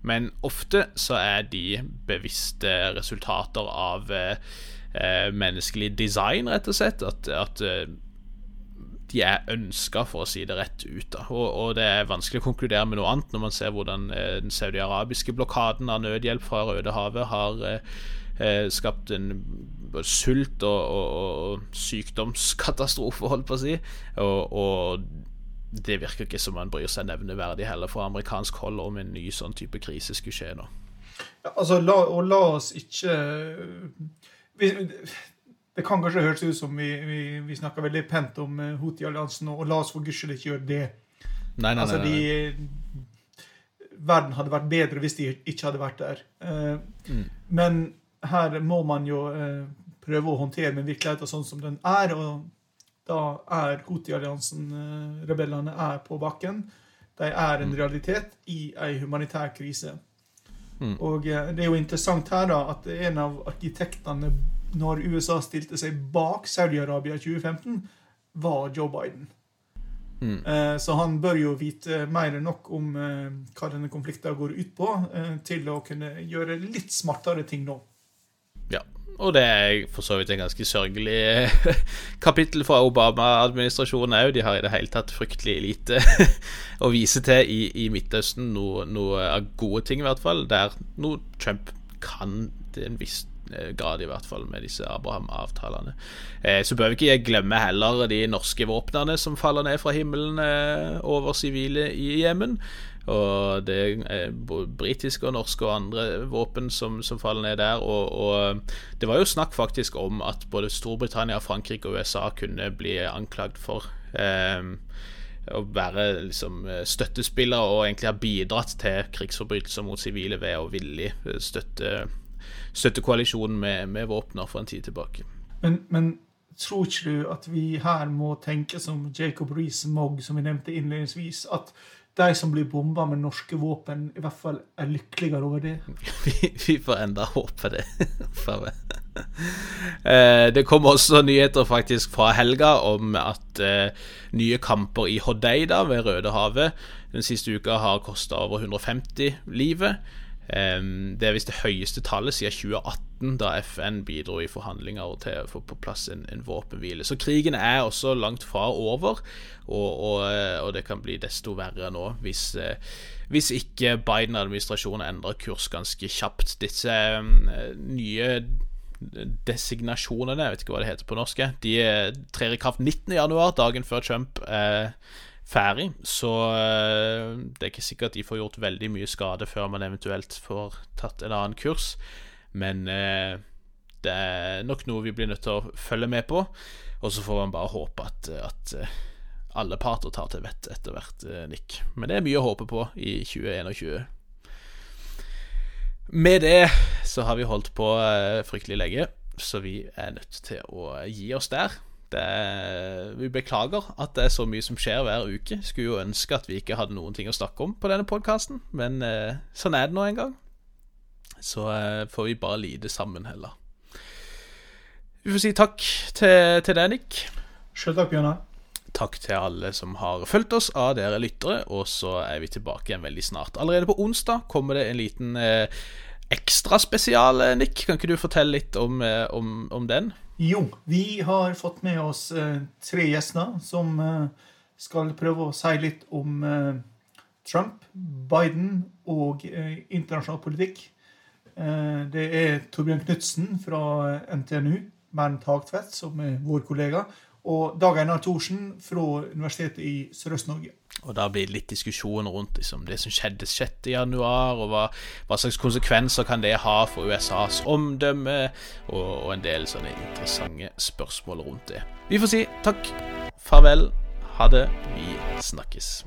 men ofte så er de bevisste resultater av eh, eh menneskelig design, rett og slett. At, at eh, de er ønska, for å si det rett ut. Og, og, det er vanskelig å konkludere med noe annet når man ser hvordan eh, den saudi-arabiske blokaden av nødhjelp fra Rødehavet har eh, skapt en sult og, og, og, sykdomskatastrofe, holdt på å si. Og, og, det virker ikke som man bryr seg nevneverdig heller fra amerikansk hold om en ny sånn type krise skulle skje nå. Ja, altså, la, og la oss ikke vi, det kan kanskje høres ut som vi, vi, vi snakker veldig pent om uh, Houthi-alliansen, og la oss for gudskjelov ikke gjøre det. Nei, nei, altså, nei, nei. verden hadde vært bedre hvis de ikke hadde vært der. Uh, mm. Men her må man jo uh, prøve å håndtere med virkeligheten sånn som den er. Og da er Houthi-alliansen, rebellene, er på bakken. De er en mm. realitet i ei humanitær krise. Mm. Og det er jo interessant her da at en av arkitektene når USA stilte seg bak Saudi-Arabia i 2015, var Joe Biden. Mm. Eh, så han bør jo vite mer enn nok om eh, hva denne konflikten går ut på, eh, til å kunne gjøre litt smartere ting nå. Og det er for så vidt en ganske sørgelig kapittel fra Obama-administrasjonen òg. De har i det hele tatt fryktelig lite å vise til i, i Midtøsten. Noe, noe, av gode ting, i hvert fall. Der noe Trump kan til en viss Eh, grad, i hvert fall, med disse Abraham-avtalene. Eh, så bør vi ikke glemme heller de norske våpnene som faller ned fra himmelen eh, over sivile i Jemen. Og det er britiske og norske og andre våpen som, som faller ned der. Og, og, det var jo snakk faktisk om at både Storbritannia, Frankrike og USA kunne bli anklagd for eh, å være liksom, støttespillere og egentlig ha bidratt til krigsforbrytelser mot sivile ved å villig støtte støtte koalisjonen med, med våpner for en tid tilbake. Men, men, tror ikke du at vi her må tenke som Jacob Rees-Mogg, som vi nevnte innledningsvis, at de som blir bomba med norske våpen, i hvert fall er lykkeligere over det? vi, vi får enda håpe det. Eh, det kom også nyheter faktisk fra helga om at uh, nye kamper i Hodeida ved Rødehavet den siste uka har kosta over 150 livet. Det er visst det høyeste tallet siden 2018, da FN bidro i forhandlinger til å få på plass en, en våpenhvile. Så krigen er også langt fra over, og, og, og det kan bli desto verre nå hvis, eh, hvis ikke Biden-administrasjonen endrer kurs ganske kjapt. Disse eh, nye designasjonene, jeg vet ikke hva det heter på norsk, de trer i kraft 19.1, dagen før Trump eh, ferdig. Så eh, det er ikke sikkert de får gjort veldig mye skade før man eventuelt får tatt en annen kurs. Men eh, Det er nok noe vi blir nødt til å følge med på, og så får man bare håpe at, at alle parter tar til vett etter hvert, Nick. Men det er mye å håpe på i 2021. Med det så har vi holdt på fryktelig lenge, så vi er nødt til å gi oss der. Er, vi beklager at det er så mye som skjer hver uke. Skulle jo ønske at vi ikke hadde noen ting å snakke om på denne podkasten, men eh, sånn er det nå en gang. Så eh, får vi bare lide sammen heller. Vi får si takk til, til deg, Nick. Sjøl takk, Bjørnar. Takk til alle som har fulgt oss av dere lyttere, og så er vi tilbake igjen veldig snart. Allerede på onsdag kommer det en liten eh, ekstraspesial, eh, Nick. Kan ikke du fortelle litt om, eh, om, om den? Jo, vi har fått med oss eh, tre gjester som eh, skal prøve å si litt om eh, Trump, Biden og internasjonal politikk. Det er Torbjørn Knutsen fra NTNU, Bernt Hagtvedt, som er vår kollega, og Dag Einar Thorsen fra Universitetet i Sørøst-Norge. Og da blir det litt diskusjon rundt liksom, det som skjedde 6.1, og hva, hva, slags konsekvenser kan det ha for USAs omdømme, og, og en del sånne interessante spørsmål rundt det. Vi får si takk, farvel, ha det, vi snakkes.